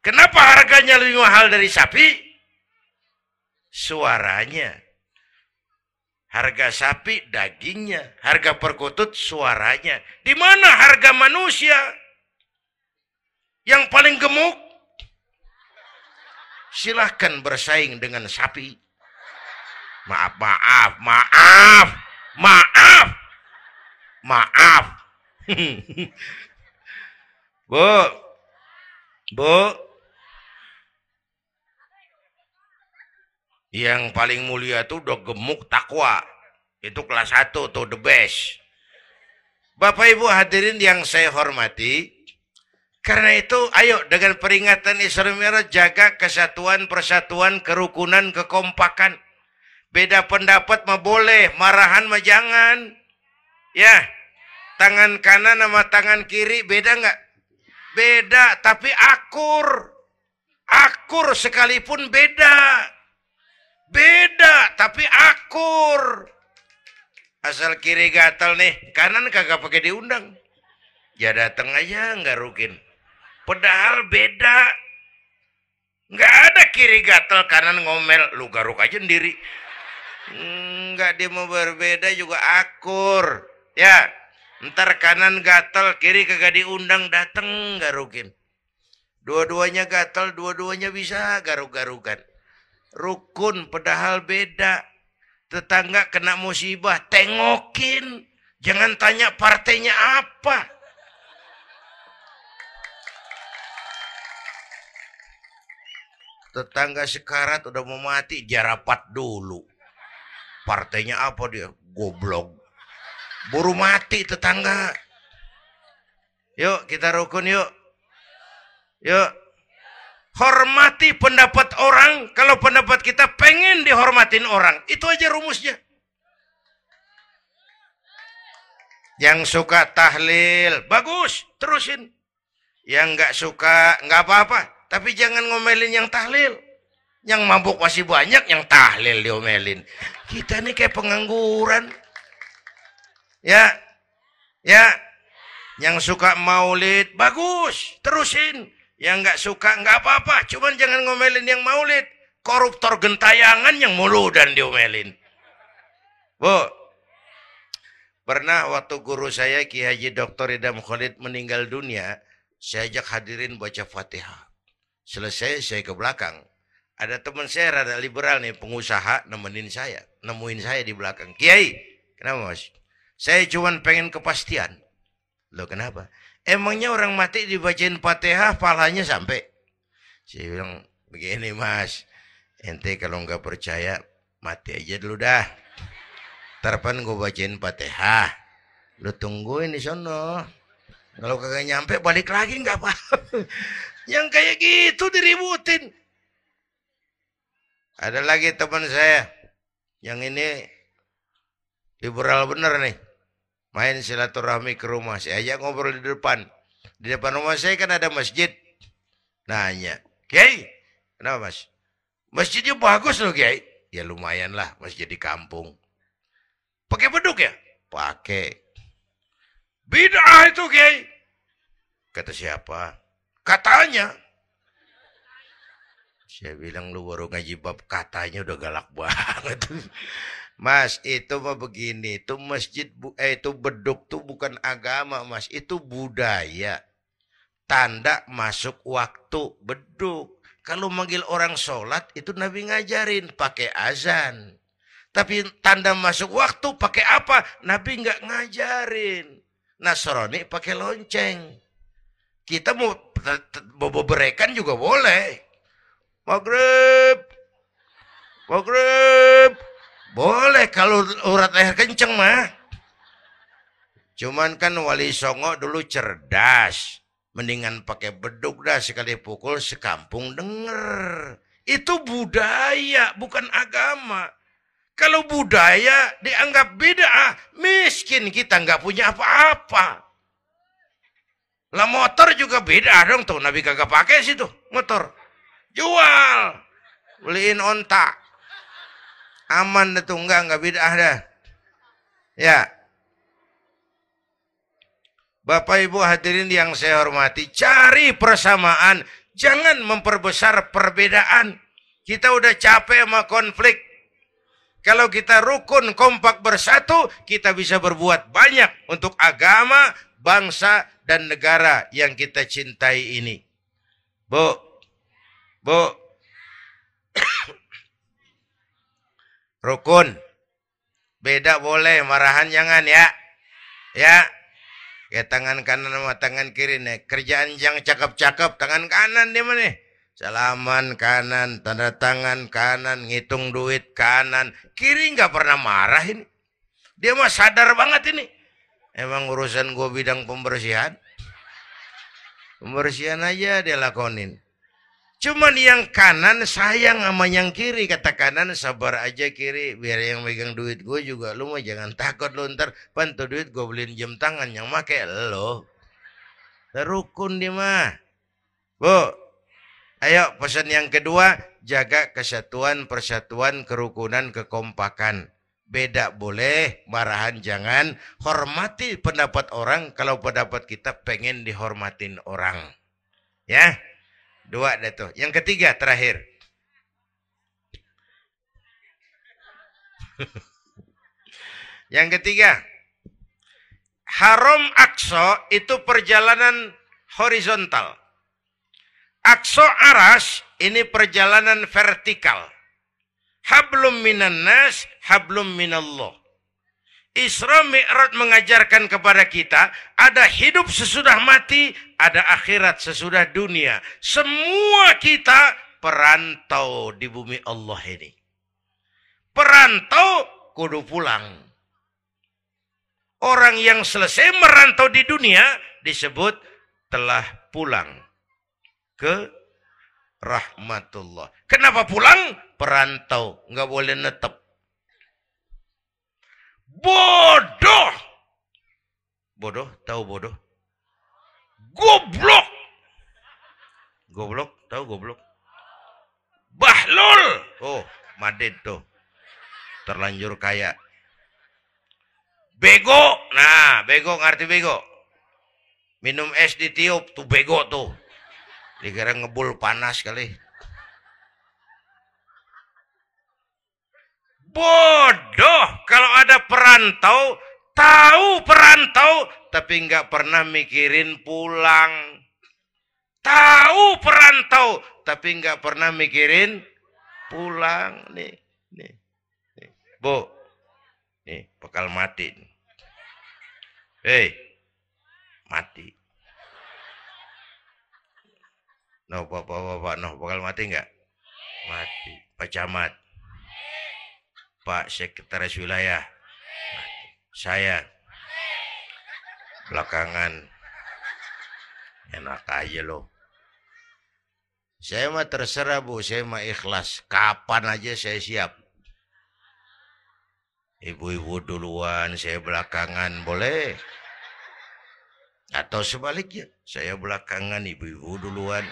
Kenapa harganya lebih mahal dari sapi? Suaranya. Harga sapi dagingnya, harga perkutut suaranya. Di mana harga manusia? Yang paling gemuk? Silahkan bersaing dengan sapi. Maaf, maaf, maaf, maaf, maaf. Bu, bu, Yang paling mulia itu udah gemuk takwa. Itu kelas 1 tuh the best. Bapak Ibu hadirin yang saya hormati, karena itu ayo dengan peringatan Isra Mi'raj jaga kesatuan, persatuan, kerukunan, kekompakan. Beda pendapat mah boleh, marahan mah jangan. Ya, tangan kanan sama tangan kiri beda nggak? Beda, tapi akur. Akur sekalipun beda. Beda, tapi akur. Asal kiri gatal nih, kanan kagak pakai diundang. Ya datang aja nggak rukin. Padahal beda. Nggak ada kiri gatal, kanan ngomel. Lu garuk aja sendiri. Nggak dia mau berbeda juga akur. Ya, ntar kanan gatal, kiri kagak diundang, dateng garukin. Dua-duanya gatal, dua-duanya bisa garuk-garukan rukun padahal beda. Tetangga kena musibah, tengokin. Jangan tanya partainya apa. Tetangga sekarat udah mau mati, jarapat dulu. Partainya apa dia? Goblok. Buru mati tetangga. Yuk kita rukun yuk. Yuk Hormati pendapat orang kalau pendapat kita pengen dihormatin orang. Itu aja rumusnya. Yang suka tahlil, bagus, terusin. Yang nggak suka, nggak apa-apa. Tapi jangan ngomelin yang tahlil. Yang mabuk masih banyak, yang tahlil diomelin. Kita ini kayak pengangguran. Ya, ya. Yang suka maulid, bagus, terusin. Yang nggak suka nggak apa-apa, cuman jangan ngomelin yang maulid. Koruptor gentayangan yang mulu dan diomelin. Bu, Pernah waktu guru saya Ki Haji Dr. Idam Khalid meninggal dunia, saya ajak hadirin baca Fatihah. Selesai saya ke belakang. Ada teman saya rada liberal nih, pengusaha nemenin saya, nemuin saya di belakang. Kiai, kenapa mas? Saya cuma pengen kepastian. Loh kenapa? Emangnya orang mati dibacain Fatihah, palanya sampai? Saya bilang, begini mas, ente kalau nggak percaya, mati aja dulu dah. Tarpan gue bacain Fatihah. Lu tungguin di sono. Kalau kagak nyampe balik lagi nggak apa. Yang kayak gitu diributin. Ada lagi teman saya yang ini liberal bener nih. Main silaturahmi ke rumah. Saya ajak ngobrol di depan. Di depan rumah saya kan ada masjid. Nanya, Kiai, kenapa mas? Masjidnya bagus loh Kiai. Ya lumayan lah masjid di kampung. Pakai beduk ya? Pakai. Bid'ah itu, Kiai. Kata siapa? Katanya. Saya bilang lu baru ngaji bab katanya udah galak banget. Mas, itu mah begini, itu masjid eh itu beduk tuh bukan agama, Mas, itu budaya. Tanda masuk waktu beduk. Kalau manggil orang sholat itu Nabi ngajarin pakai azan. Tapi tanda masuk waktu pakai apa? Nabi nggak ngajarin. Nasrani pakai lonceng. Kita mau bobo berekan juga boleh. Maghrib. Maghrib. Boleh kalau urat leher kenceng mah. Cuman kan Wali Songo dulu cerdas. Mendingan pakai beduk dah sekali pukul sekampung denger. Itu budaya, bukan agama. Kalau budaya dianggap beda, miskin kita nggak punya apa-apa. Lah motor juga beda dong tuh, Nabi kagak pakai situ motor. Jual, beliin onta. Aman itu enggak, enggak beda dah. Ya. Bapak Ibu hadirin yang saya hormati, cari persamaan, jangan memperbesar perbedaan. Kita udah capek sama konflik. Kalau kita rukun kompak bersatu, kita bisa berbuat banyak untuk agama, bangsa, dan negara yang kita cintai ini. Bu, bu, rukun, beda boleh, marahan jangan ya, ya. Ya tangan kanan sama tangan kiri nih. Kerjaan yang cakep-cakep, tangan kanan dia mana? Salaman kanan, tanda tangan kanan, ngitung duit kanan. Kiri nggak pernah marah ini. Dia mah sadar banget ini. Emang urusan gue bidang pembersihan. Pembersihan aja dia lakonin. Cuman yang kanan sayang sama yang kiri. Kata kanan sabar aja kiri. Biar yang megang duit gue juga. Lu mah jangan takut lu ntar. Pantu duit gue beliin jam tangan. Yang make lo. Terukun dia mah. Bu, Ayo pesan yang kedua, jaga kesatuan, persatuan, kerukunan, kekompakan. Beda boleh, marahan jangan. Hormati pendapat orang kalau pendapat kita pengen dihormatin orang. Ya, dua deh tuh. Yang ketiga terakhir. yang ketiga, haram akso itu perjalanan horizontal. Akso aras ini perjalanan vertikal. Hablum minan nas, hablum minallah. Isra Mi'raj mengajarkan kepada kita ada hidup sesudah mati, ada akhirat sesudah dunia. Semua kita perantau di bumi Allah ini. Perantau kudu pulang. Orang yang selesai merantau di dunia disebut telah pulang ke rahmatullah. Kenapa pulang? Perantau, nggak boleh netep. Bodoh. Bodoh, tahu bodoh? Goblok. Goblok, tahu goblok? Bahlul. Oh, madid tuh. Terlanjur kaya. Bego. Nah, bego ngerti bego. Minum es ditiup tuh bego tuh. Dikira ngebul panas kali. Bodoh kalau ada perantau Tahu perantau, tapi nggak pernah mikirin pulang. Tahu perantau, tapi nggak pernah mikirin pulang. Nih, nih, nih. Bu, nih, bakal mati. Hei, mati. No, bapak, bapak, no, bakal mati nggak? Mati. Pak Camat. Pak Sekretaris Wilayah. Saya. Belakangan. Enak aja loh. Saya mah terserah bu, saya mah ikhlas. Kapan aja saya siap. Ibu-ibu duluan, saya belakangan, boleh. Atau sebaliknya, saya belakangan, ibu-ibu duluan.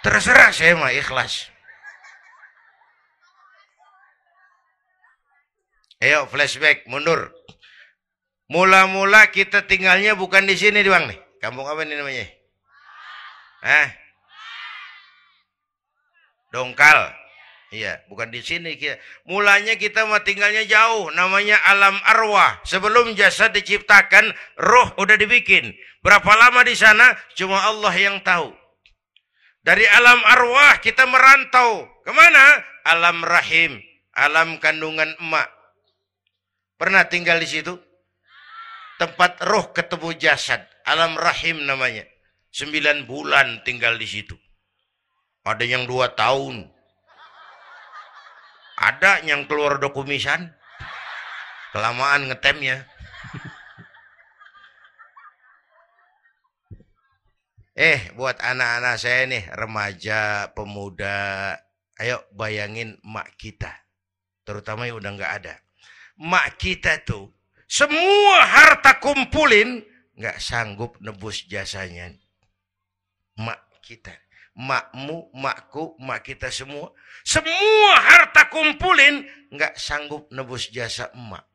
Terserah saya mah ikhlas. Ayo flashback, mundur. Mula-mula kita tinggalnya bukan di sini, Bang nih. Kampung apa ini namanya? Hah? Dongkal. Iya, bukan di sini kita. Mulanya kita mah tinggalnya jauh, namanya alam arwah. Sebelum jasad diciptakan, roh udah dibikin. Berapa lama di sana? Cuma Allah yang tahu. Dari alam arwah kita merantau. Ke mana? Alam rahim. Alam kandungan emak. Pernah tinggal di situ? Tempat roh ketemu jasad. Alam rahim namanya. Sembilan bulan tinggal di situ. Ada yang dua tahun. Ada yang keluar dokumisan. Kelamaan ngetemnya. Eh, buat anak-anak saya nih, remaja, pemuda, ayo bayangin mak kita. Terutama yang udah nggak ada. Mak kita tuh, semua harta kumpulin, nggak sanggup nebus jasanya. Mak kita makmu, makku, mak kita semua. Semua harta kumpulin nggak sanggup nebus jasa emak.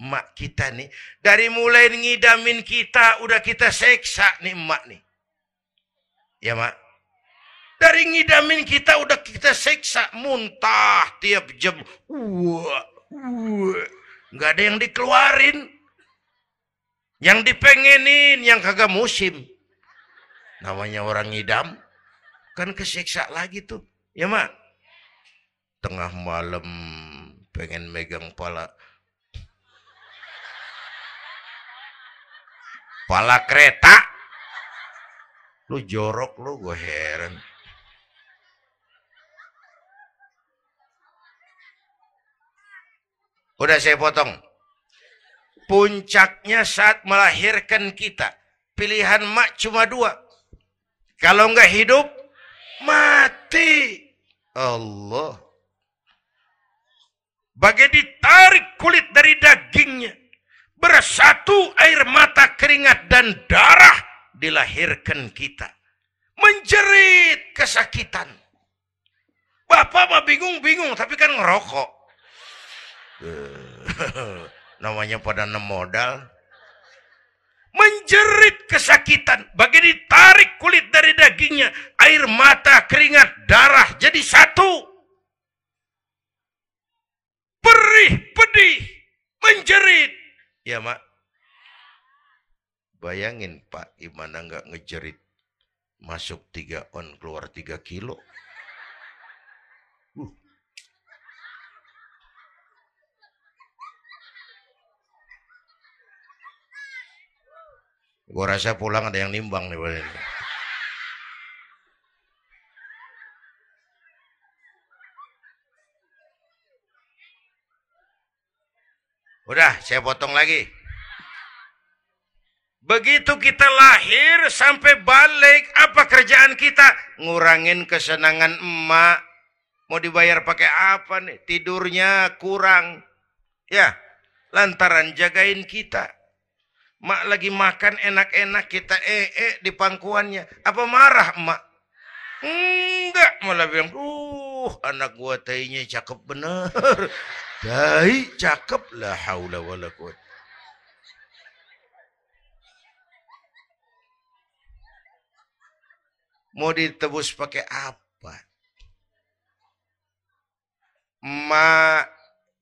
Emak kita nih, dari mulai ngidamin kita, udah kita seksa nih emak nih. Ya mak? Dari ngidamin kita udah kita seksa, muntah tiap jam. Wah. Nggak ada yang dikeluarin. Yang dipengenin, yang kagak musim. Namanya orang ngidam. Kan kesiksa lagi tuh. Ya mak? Tengah malam pengen megang pala. Pala kereta. Lu jorok lu gue heran udah saya potong puncaknya saat melahirkan kita pilihan mak cuma dua kalau enggak hidup, mati. Allah. Bagai ditarik kulit dari dagingnya. Bersatu air mata keringat dan darah dilahirkan kita. Menjerit kesakitan. Bapak mah bingung-bingung tapi kan ngerokok. Namanya pada nem modal menjerit kesakitan, bagi ditarik kulit dari dagingnya, air mata, keringat, darah jadi satu. Perih, pedih, menjerit. Ya mak, bayangin pak, gimana nggak ngejerit. Masuk tiga on, keluar tiga kilo. Uh. Gua rasa pulang ada yang nimbang nih. Udah, saya potong lagi. Begitu kita lahir sampai balik, apa kerjaan kita? Ngurangin kesenangan emak. Mau dibayar pakai apa nih? Tidurnya kurang. Ya, lantaran jagain kita. Mak lagi makan enak-enak kita eh eh di pangkuannya. Apa marah emak? Enggak, malah bilang, "Uh, anak gua tainya cakep bener." Tai cakep lah haula wala. Mau ditebus pakai apa? Mak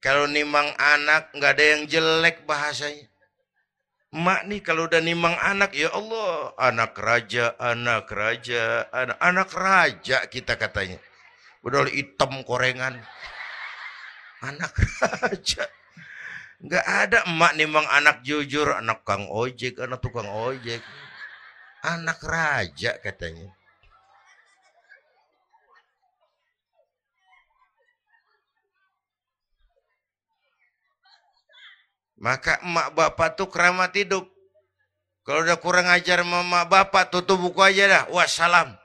Kalau nimang anak nggak ada yang jelek bahasanya. Mak nih kalau udah nimang anak, ya Allah, anak raja, anak raja, anak, anak raja kita katanya. Udah hitam korengan. Anak raja. Nggak ada emak nimang anak jujur, anak kang ojek, anak tukang ojek. Anak raja katanya. Maka emak bapak tuh keramat hidup. Kalau udah kurang ajar mama bapak, tutup buku aja dah. Wassalam.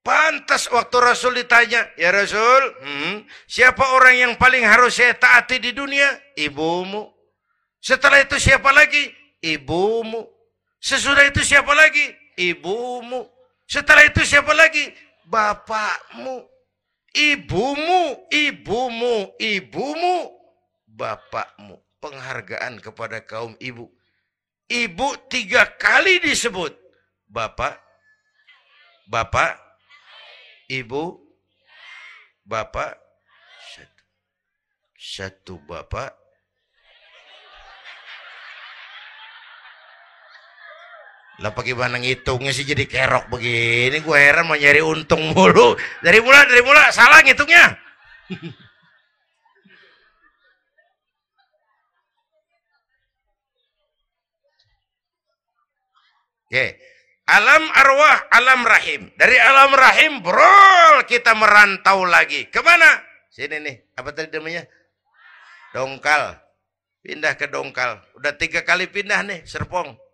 Pantas waktu Rasul ditanya, ya Rasul, hmm, siapa orang yang paling harus saya taati di dunia? Ibumu. Setelah itu siapa lagi? Ibumu. Sesudah itu siapa lagi? Ibumu. Setelah itu siapa lagi? Bapakmu ibumu, ibumu, ibumu, bapakmu. Penghargaan kepada kaum ibu. Ibu tiga kali disebut. Bapak, bapak, ibu, bapak, satu. Satu bapak, Lah bagaimana ngitungnya sih jadi kerok begini? Gue heran mau nyari untung mulu. Dari mula, dari mula salah ngitungnya. Oke. Alam arwah, alam rahim. Dari alam rahim, bro, kita merantau lagi. Ke mana? Sini nih. Apa tadi namanya? Dongkal. Pindah ke dongkal. Udah tiga kali pindah nih, Serpong.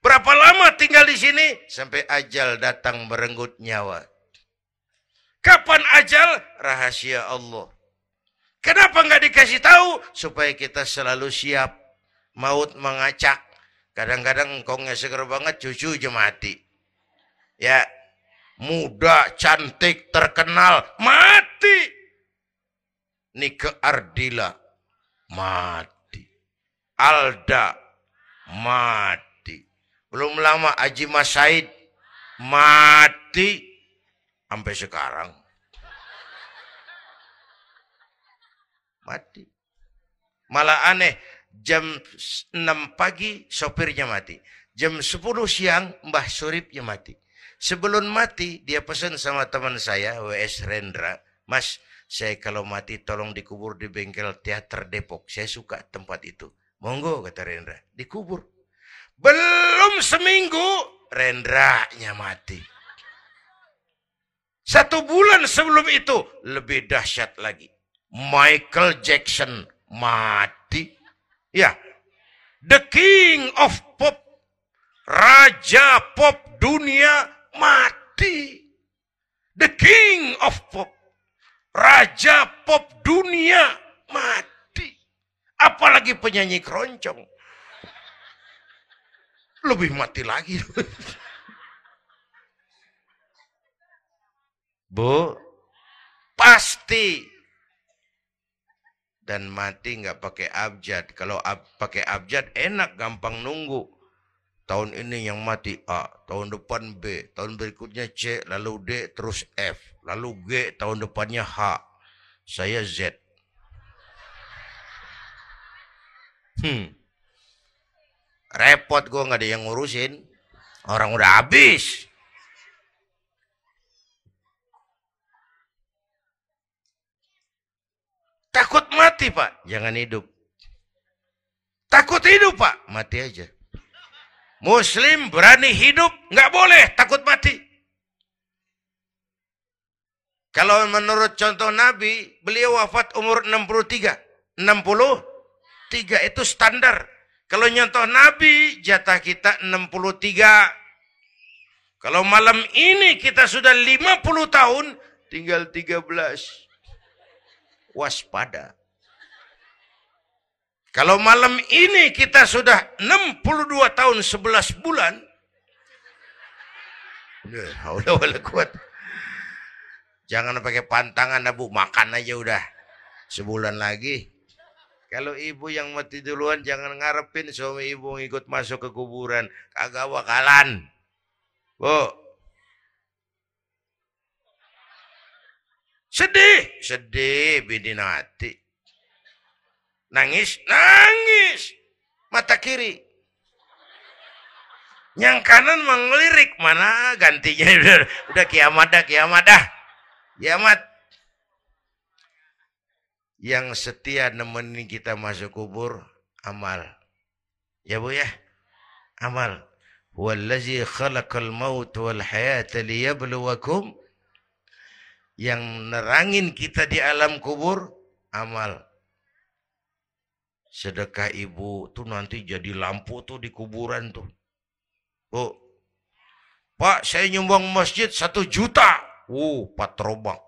Berapa lama tinggal di sini? Sampai ajal datang merenggut nyawa. Kapan ajal? Rahasia Allah. Kenapa nggak dikasih tahu? Supaya kita selalu siap. Maut mengacak. Kadang-kadang engkongnya seger banget, cucu aja mati. Ya, muda, cantik, terkenal, mati. Nike Ardila, mati. Alda, mati. Belum lama Haji Mas Said mati sampai sekarang. Mati. Malah aneh, jam 6 pagi sopirnya mati. Jam 10 siang Mbah Suripnya mati. Sebelum mati dia pesan sama teman saya WS Rendra, "Mas, saya kalau mati tolong dikubur di bengkel teater Depok. Saya suka tempat itu." Monggo kata Rendra, dikubur. Belum seminggu Rendranya mati. Satu bulan sebelum itu lebih dahsyat lagi. Michael Jackson mati. Ya. The King of Pop. Raja pop dunia mati. The King of Pop. Raja pop dunia mati. Apalagi penyanyi keroncong lebih mati lagi. Bu, pasti. Dan mati nggak pakai abjad. Kalau ab, pakai abjad enak, gampang nunggu. Tahun ini yang mati A, tahun depan B, tahun berikutnya C, lalu D, terus F, lalu G, tahun depannya H. Saya Z. Hmm. Repot gue nggak ada yang ngurusin. Orang udah habis. Takut mati pak, jangan hidup. Takut hidup pak, mati aja. Muslim berani hidup, nggak boleh takut mati. Kalau menurut contoh Nabi, beliau wafat umur 63. 63 itu standar. Kalau nyontoh Nabi, jatah kita 63. Kalau malam ini kita sudah 50 tahun, tinggal 13. Waspada. Kalau malam ini kita sudah 62 tahun 11 bulan, kuat. Jangan pakai pantangan, Abu. Makan aja udah. Sebulan lagi. Kalau ibu yang mati duluan jangan ngarepin suami ibu ngikut masuk ke kuburan. Kagak bakalan. Bu. Sedih. sedih bini nati. Nangis, nangis. Mata kiri. Yang kanan mengelirik mana gantinya udah kiamat dah kiamat dah. Kiamat. Yang setia nemenin kita masuk kubur amal. Ya Bu ya. Amal. Wallazi khalaqal maut wal hayata liyabluwakum yang nerangin kita di alam kubur amal sedekah ibu tuh nanti jadi lampu tuh di kuburan tuh oh pak saya nyumbang masjid satu juta uh patrobak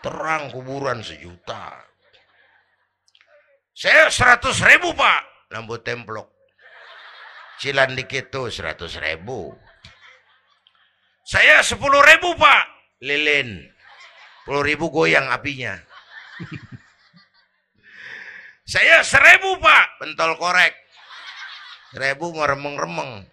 terang kuburan sejuta saya seratus ribu pak lampu templok cilan dikit tuh seratus ribu saya sepuluh ribu pak lilin. Puluh ribu goyang apinya. Saya seribu pak, pentol korek. Seribu meremeng-remeng.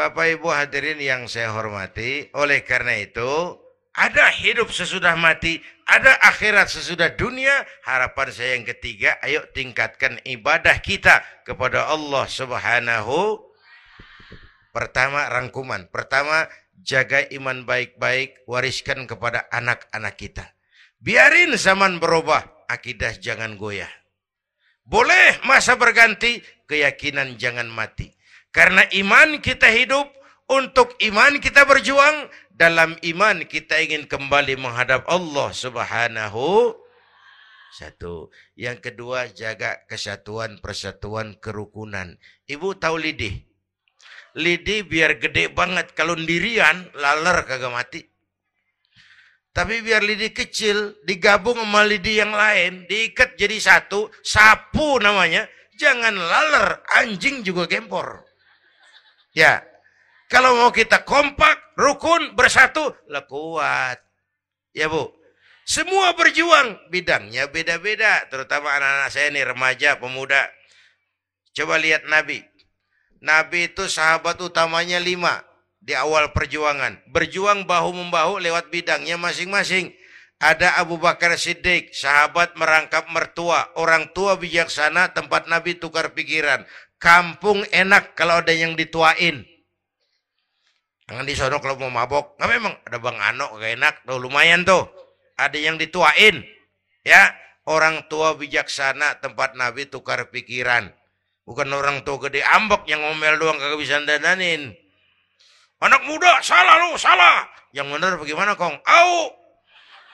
Bapak Ibu hadirin yang saya hormati, oleh karena itu ada hidup sesudah mati, ada akhirat sesudah dunia. Harapan saya yang ketiga, ayo tingkatkan ibadah kita kepada Allah Subhanahu Pertama rangkuman. Pertama jaga iman baik-baik, wariskan kepada anak-anak kita. Biarin zaman berubah, akidah jangan goyah. Boleh masa berganti, keyakinan jangan mati. Karena iman kita hidup, untuk iman kita berjuang, dalam iman kita ingin kembali menghadap Allah Subhanahu satu. Yang kedua, jaga kesatuan, persatuan, kerukunan. Ibu tahu lidih? lidi biar gede banget. Kalau dirian, laler kagak mati. Tapi biar lidi kecil, digabung sama lidi yang lain, diikat jadi satu, sapu namanya. Jangan laler, anjing juga gempor. Ya, kalau mau kita kompak, rukun, bersatu, lah kuat. Ya bu, semua berjuang, bidangnya beda-beda. Terutama anak-anak saya nih, remaja, pemuda. Coba lihat Nabi, Nabi itu sahabat utamanya lima di awal perjuangan. Berjuang bahu-membahu lewat bidangnya masing-masing. Ada Abu Bakar Siddiq, sahabat merangkap mertua, orang tua bijaksana, tempat Nabi tukar pikiran. Kampung enak kalau ada yang dituain. Jangan di sono kalau mau mabok. Nggak memang ada Bang Ano gak enak, tuh lumayan tuh. Ada yang dituain. Ya, orang tua bijaksana tempat Nabi tukar pikiran. Bukan orang tua gede ambek yang ngomel doang kagak bisa dandanin. Anak muda salah lu, salah. Yang benar bagaimana kong? Au.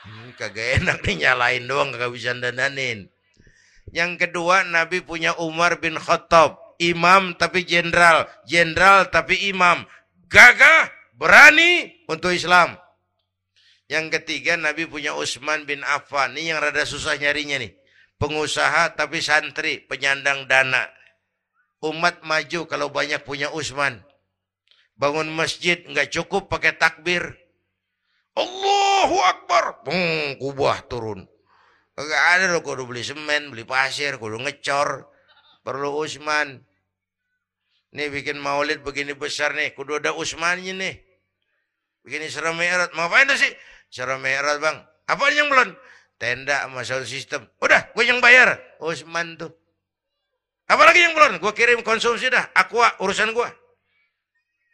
Hmm, kagak enak nih nyalain doang kagak bisa dandanin. Yang kedua Nabi punya Umar bin Khattab. Imam tapi jenderal. Jenderal tapi imam. Gagah, berani untuk Islam. Yang ketiga Nabi punya Utsman bin Affan. Ini yang rada susah nyarinya nih. Pengusaha tapi santri, penyandang dana. Umat maju kalau banyak punya Usman. Bangun masjid nggak cukup pakai takbir. Allahu Akbar. Hmm, kubah turun. Gak ada loh kudu beli semen, beli pasir, kudu ngecor. Perlu Usman. Nih bikin maulid begini besar nih, kudu ada Usmannya nih. Bikin Isra Mi'raj. Mau apa itu sih? Isra Mi'raj bang. Apa yang belum? Tenda sama sound system. Udah, gue yang bayar. Usman tuh. Apalagi yang belum? Gue kirim konsumsi dah. Aqua urusan gue.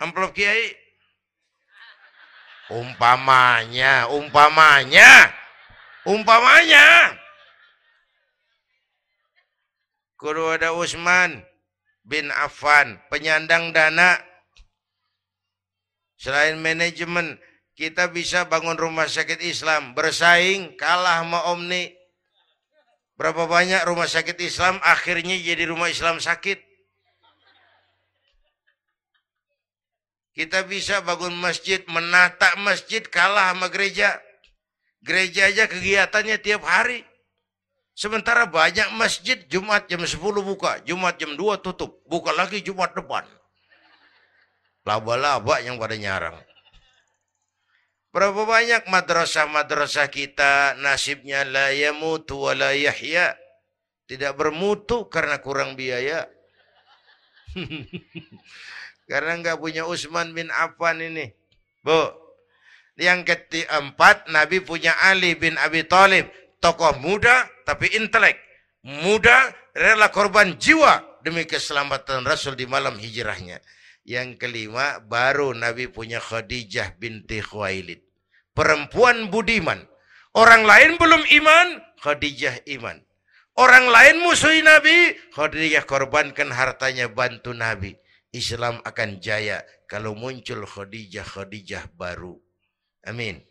Amplop kiai. Umpamanya, umpamanya, umpamanya. Kudu ada Usman bin Affan, penyandang dana. Selain manajemen, kita bisa bangun rumah sakit Islam, bersaing, kalah sama Omni, Berapa banyak rumah sakit Islam akhirnya jadi rumah Islam sakit. Kita bisa bangun masjid, menata masjid kalah sama gereja. Gereja aja kegiatannya tiap hari. Sementara banyak masjid Jumat jam 10 buka, Jumat jam 2 tutup, buka lagi Jumat depan. Laba-laba yang pada nyarang. Berapa banyak madrasah-madrasah kita nasibnya la yamutu wa la yahya. Tidak bermutu karena kurang biaya. karena nggak punya Usman bin Affan ini. Bu, Yang keempat, Nabi punya Ali bin Abi Thalib, tokoh muda tapi intelek. Muda rela korban jiwa demi keselamatan Rasul di malam hijrahnya. Yang kelima, baru Nabi punya Khadijah binti Khuwailid. Perempuan budiman. Orang lain belum iman, Khadijah iman. Orang lain musuhi Nabi, Khadijah korbankan hartanya bantu Nabi. Islam akan jaya kalau muncul Khadijah-Khadijah baru. Amin.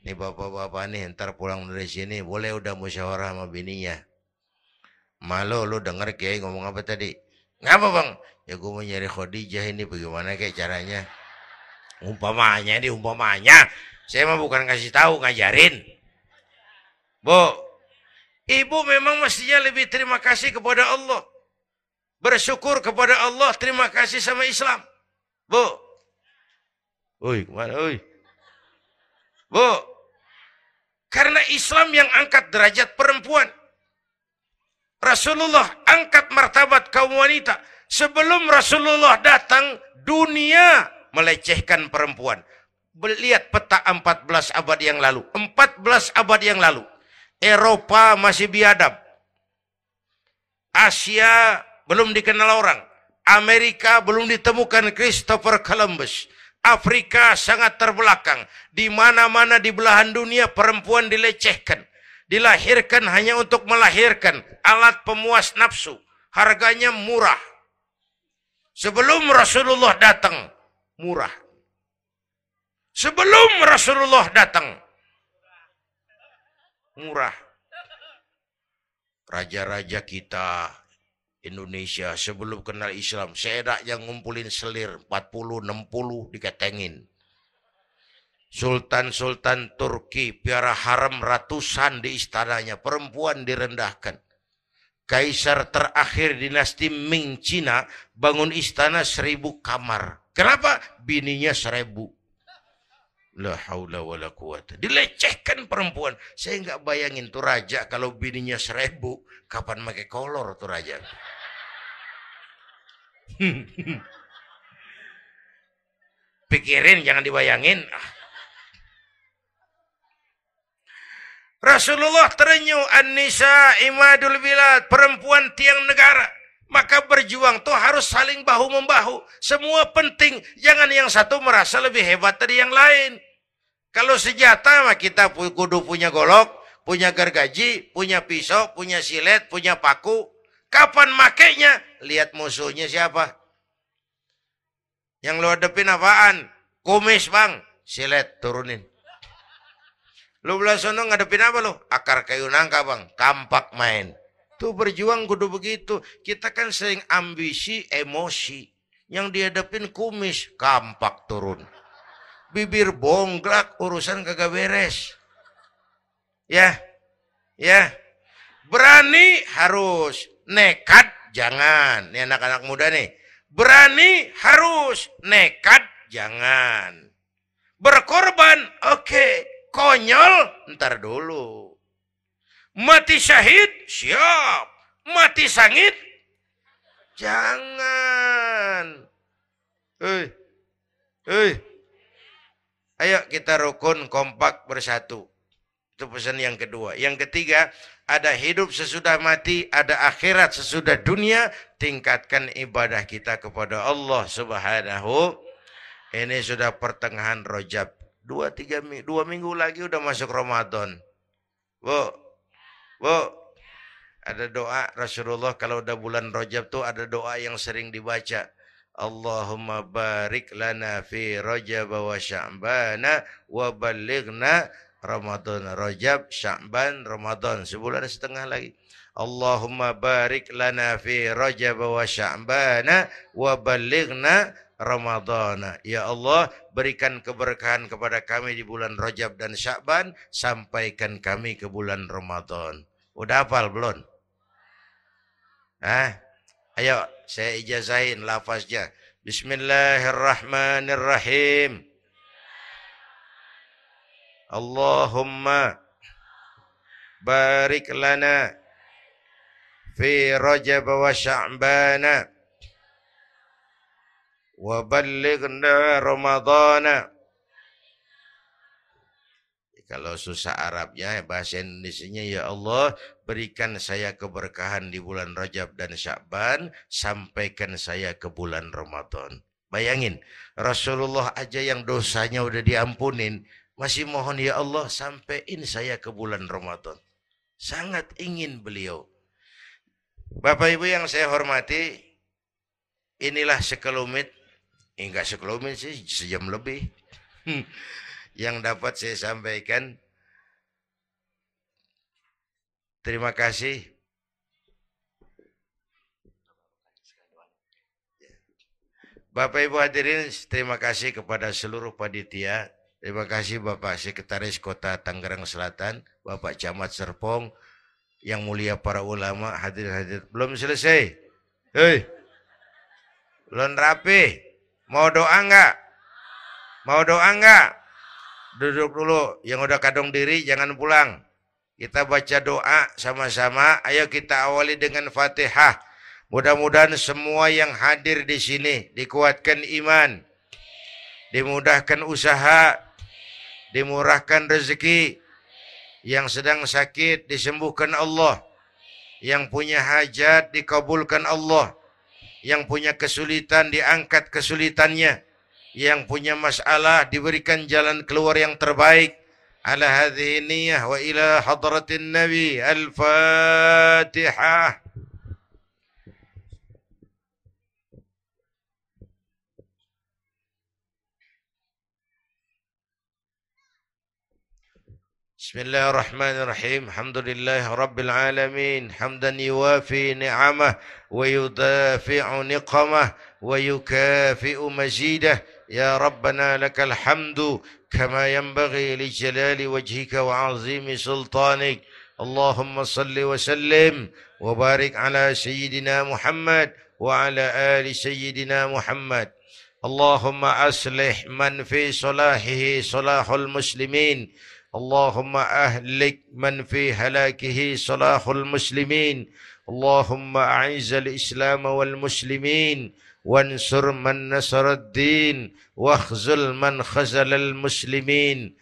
Ini bapak-bapak nih ntar pulang dari sini boleh udah musyawarah sama bininya. Malu lu denger kiai ngomong apa tadi? Ngapa bang? Ya gue mau nyari Khadijah ini bagaimana kayak caranya? Umpamanya ini umpamanya. Saya mah bukan kasih tahu ngajarin. Bu, ibu memang mestinya lebih terima kasih kepada Allah. Bersyukur kepada Allah, terima kasih sama Islam. Bu. Oi, ke mana? Oi. Bu, karena Islam yang angkat derajat perempuan. Rasulullah angkat martabat kaum wanita. Sebelum Rasulullah datang, dunia melecehkan perempuan. Lihat peta 14 abad yang lalu. 14 abad yang lalu. Eropa masih biadab. Asia belum dikenal orang. Amerika belum ditemukan Christopher Columbus. Afrika sangat terbelakang. Di mana-mana di belahan dunia perempuan dilecehkan. Dilahirkan hanya untuk melahirkan alat pemuas nafsu. Harganya murah. Sebelum Rasulullah datang, murah. Sebelum Rasulullah datang, murah. Raja-raja kita Indonesia sebelum kenal Islam. Saya yang ngumpulin selir 40, 60 diketengin. Sultan-sultan Turki, piara haram ratusan di istananya. Perempuan direndahkan. Kaisar terakhir dinasti Ming Cina bangun istana seribu kamar. Kenapa? Bininya seribu. La haula wa la quwata. Dilecehkan perempuan. Saya nggak bayangin tuh raja kalau bininya seribu. Kapan pakai kolor tuh raja? Pikirin, jangan dibayangin. Rasulullah terenyuh An-Nisa imadul bilad. Perempuan tiang negara. Maka berjuang tuh harus saling bahu-membahu. Semua penting. Jangan yang satu merasa lebih hebat dari yang lain. Kalau senjata mah kita kudu punya golok, punya gergaji, punya pisau, punya silet, punya paku. Kapan makainya? Lihat musuhnya siapa. Yang lo hadapin apaan? Kumis bang. Silet turunin. Lu belah sono ngadepin apa lo? Akar kayu nangka bang. Kampak main. Tuh berjuang kudu begitu. Kita kan sering ambisi, emosi. Yang dihadapin kumis, kampak turun bibir bonglak urusan kagak beres. Ya, ya. Berani harus, nekat jangan. Ini anak-anak muda nih. Berani harus, nekat jangan. Berkorban, oke. Okay. Konyol, ntar dulu. Mati syahid, siap. Mati sangit, jangan. Hei, hei. Ayo kita rukun kompak bersatu. Itu pesan yang kedua. Yang ketiga, ada hidup sesudah mati, ada akhirat sesudah dunia. Tingkatkan ibadah kita kepada Allah subhanahu. Ini sudah pertengahan rojab. Dua, tiga, dua minggu lagi udah masuk Ramadan. Bu, bu, ada doa Rasulullah kalau udah bulan rojab tuh ada doa yang sering dibaca. Allahumma barik lana fi Rajab wa Sya'ban wa balighna Ramadan Rajab Sya'ban Ramadan. Sebulan setengah lagi. Allahumma barik lana fi Rajab wa Sya'ban wa balighna Ramadan. Ya Allah berikan keberkahan kepada kami di bulan Rajab dan Sya'ban. Sampaikan kami ke bulan Ramadan Udah hafal belum? Hah? Ayo saya ijazahin lafaznya. Bismillahirrahmanirrahim. Allahumma barik lana fi Rajab wa Sya'ban wa ballighna Ramadhan Kalau susah Arabnya, bahasa Indonesia ya Allah, berikan saya keberkahan di bulan Rajab dan Syakban, sampaikan saya ke bulan Ramadan. Bayangin, Rasulullah aja yang dosanya udah diampunin, masih mohon ya Allah sampaikan saya ke bulan Ramadan. Sangat ingin beliau. Bapak Ibu yang saya hormati, inilah sekelumit, enggak sekelumit sih, sejam lebih. yang dapat saya sampaikan. Terima kasih. Bapak Ibu hadirin, terima kasih kepada seluruh panitia. Terima kasih Bapak Sekretaris Kota Tangerang Selatan, Bapak Camat Serpong, yang mulia para ulama hadir-hadir. Belum selesai. Hei. Belum rapi. Mau doa enggak? Mau doa enggak? Duduk dulu. Yang udah kadung diri jangan pulang. Kita baca doa sama-sama. Ayo kita awali dengan Fatihah. Mudah-mudahan semua yang hadir di sini dikuatkan iman, dimudahkan usaha, dimurahkan rezeki, yang sedang sakit disembuhkan Allah, yang punya hajat dikabulkan Allah, yang punya kesulitan diangkat kesulitannya, yang punya masalah diberikan jalan keluar yang terbaik ala hadhihi niyyah wa ila hadratin nabi al-fatihah بسم الله الرحمن الرحيم الحمد لله رب العالمين حمدا يوافي نعمه ويدافع نقمه ويكافئ مزيده يا ربنا لك الحمد كما ينبغي لجلال وجهك وعظيم سلطانك. اللهم صل وسلم وبارك على سيدنا محمد وعلى آل سيدنا محمد. اللهم أصلح من في صلاحه صلاح المسلمين. اللهم أهلك من في هلاكه صلاح المسلمين. اللهم أعز الإسلام والمسلمين. وانصر من نصر الدين واخذل من خزل المسلمين.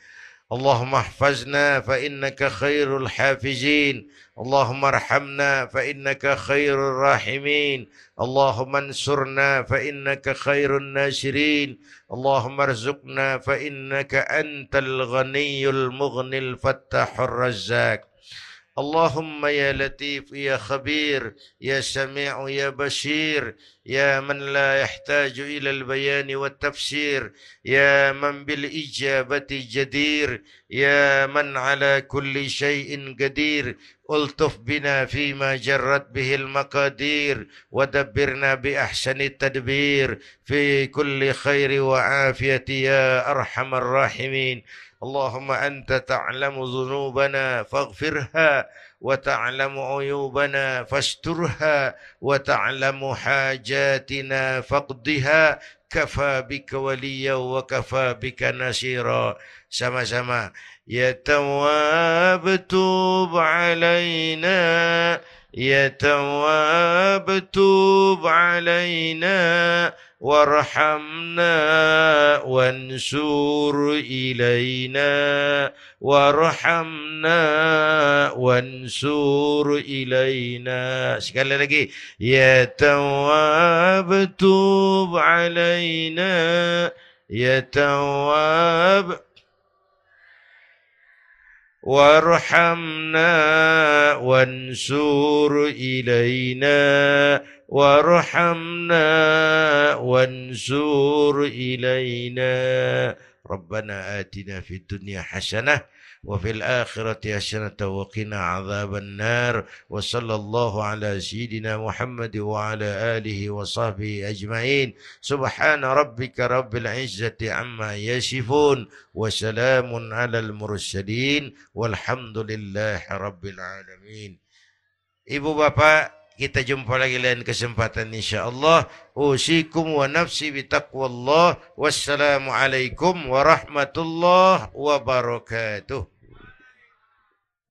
اللهم احفظنا فإنك خير الحافظين. اللهم ارحمنا فإنك خير الراحمين. اللهم انصرنا فإنك خير الناشرين اللهم ارزقنا فإنك أنت الغني المغني الفتاح الرزاق. اللهم يا لطيف يا خبير يا سميع يا بشير يا من لا يحتاج إلى البيان والتفسير يا من بالإجابة جدير يا من على كل شيء قدير. ألطف بنا فيما جرت به المقادير ودبرنا بأحسن التدبير. في كل خير وعافية يا أرحم الراحمين. اللهم أنت تعلم ذنوبنا فاغفرها وتعلم عيوبنا فاسترها وتعلم حاجاتنا فاقضها. كفى بك وليا وكفى بك نصيرا. سما سما. يا تواب توب علينا. يا تواب توب علينا. وارحمنا وانشر إلينا وارحمنا وانشر إلينا. sekali lagi ya tawab tub علينا ya tawab وارحمنا وانشر إلينا. وارحمنا وانسور إلينا. ربنا آتنا في الدنيا حسنة وفي الآخرة حسنة وقنا عذاب النار. وصلى الله على سيدنا محمد وعلى آله وصحبه أجمعين. سبحان ربك رب العزة عما يصفون وسلام على المرسلين والحمد لله رب العالمين. Ibu Bapak Kita jumpa lagi lain kesempatan insyaallah. Usikum wa nafsi bitaqwallah. Wassalamualaikum warahmatullahi wabarakatuh.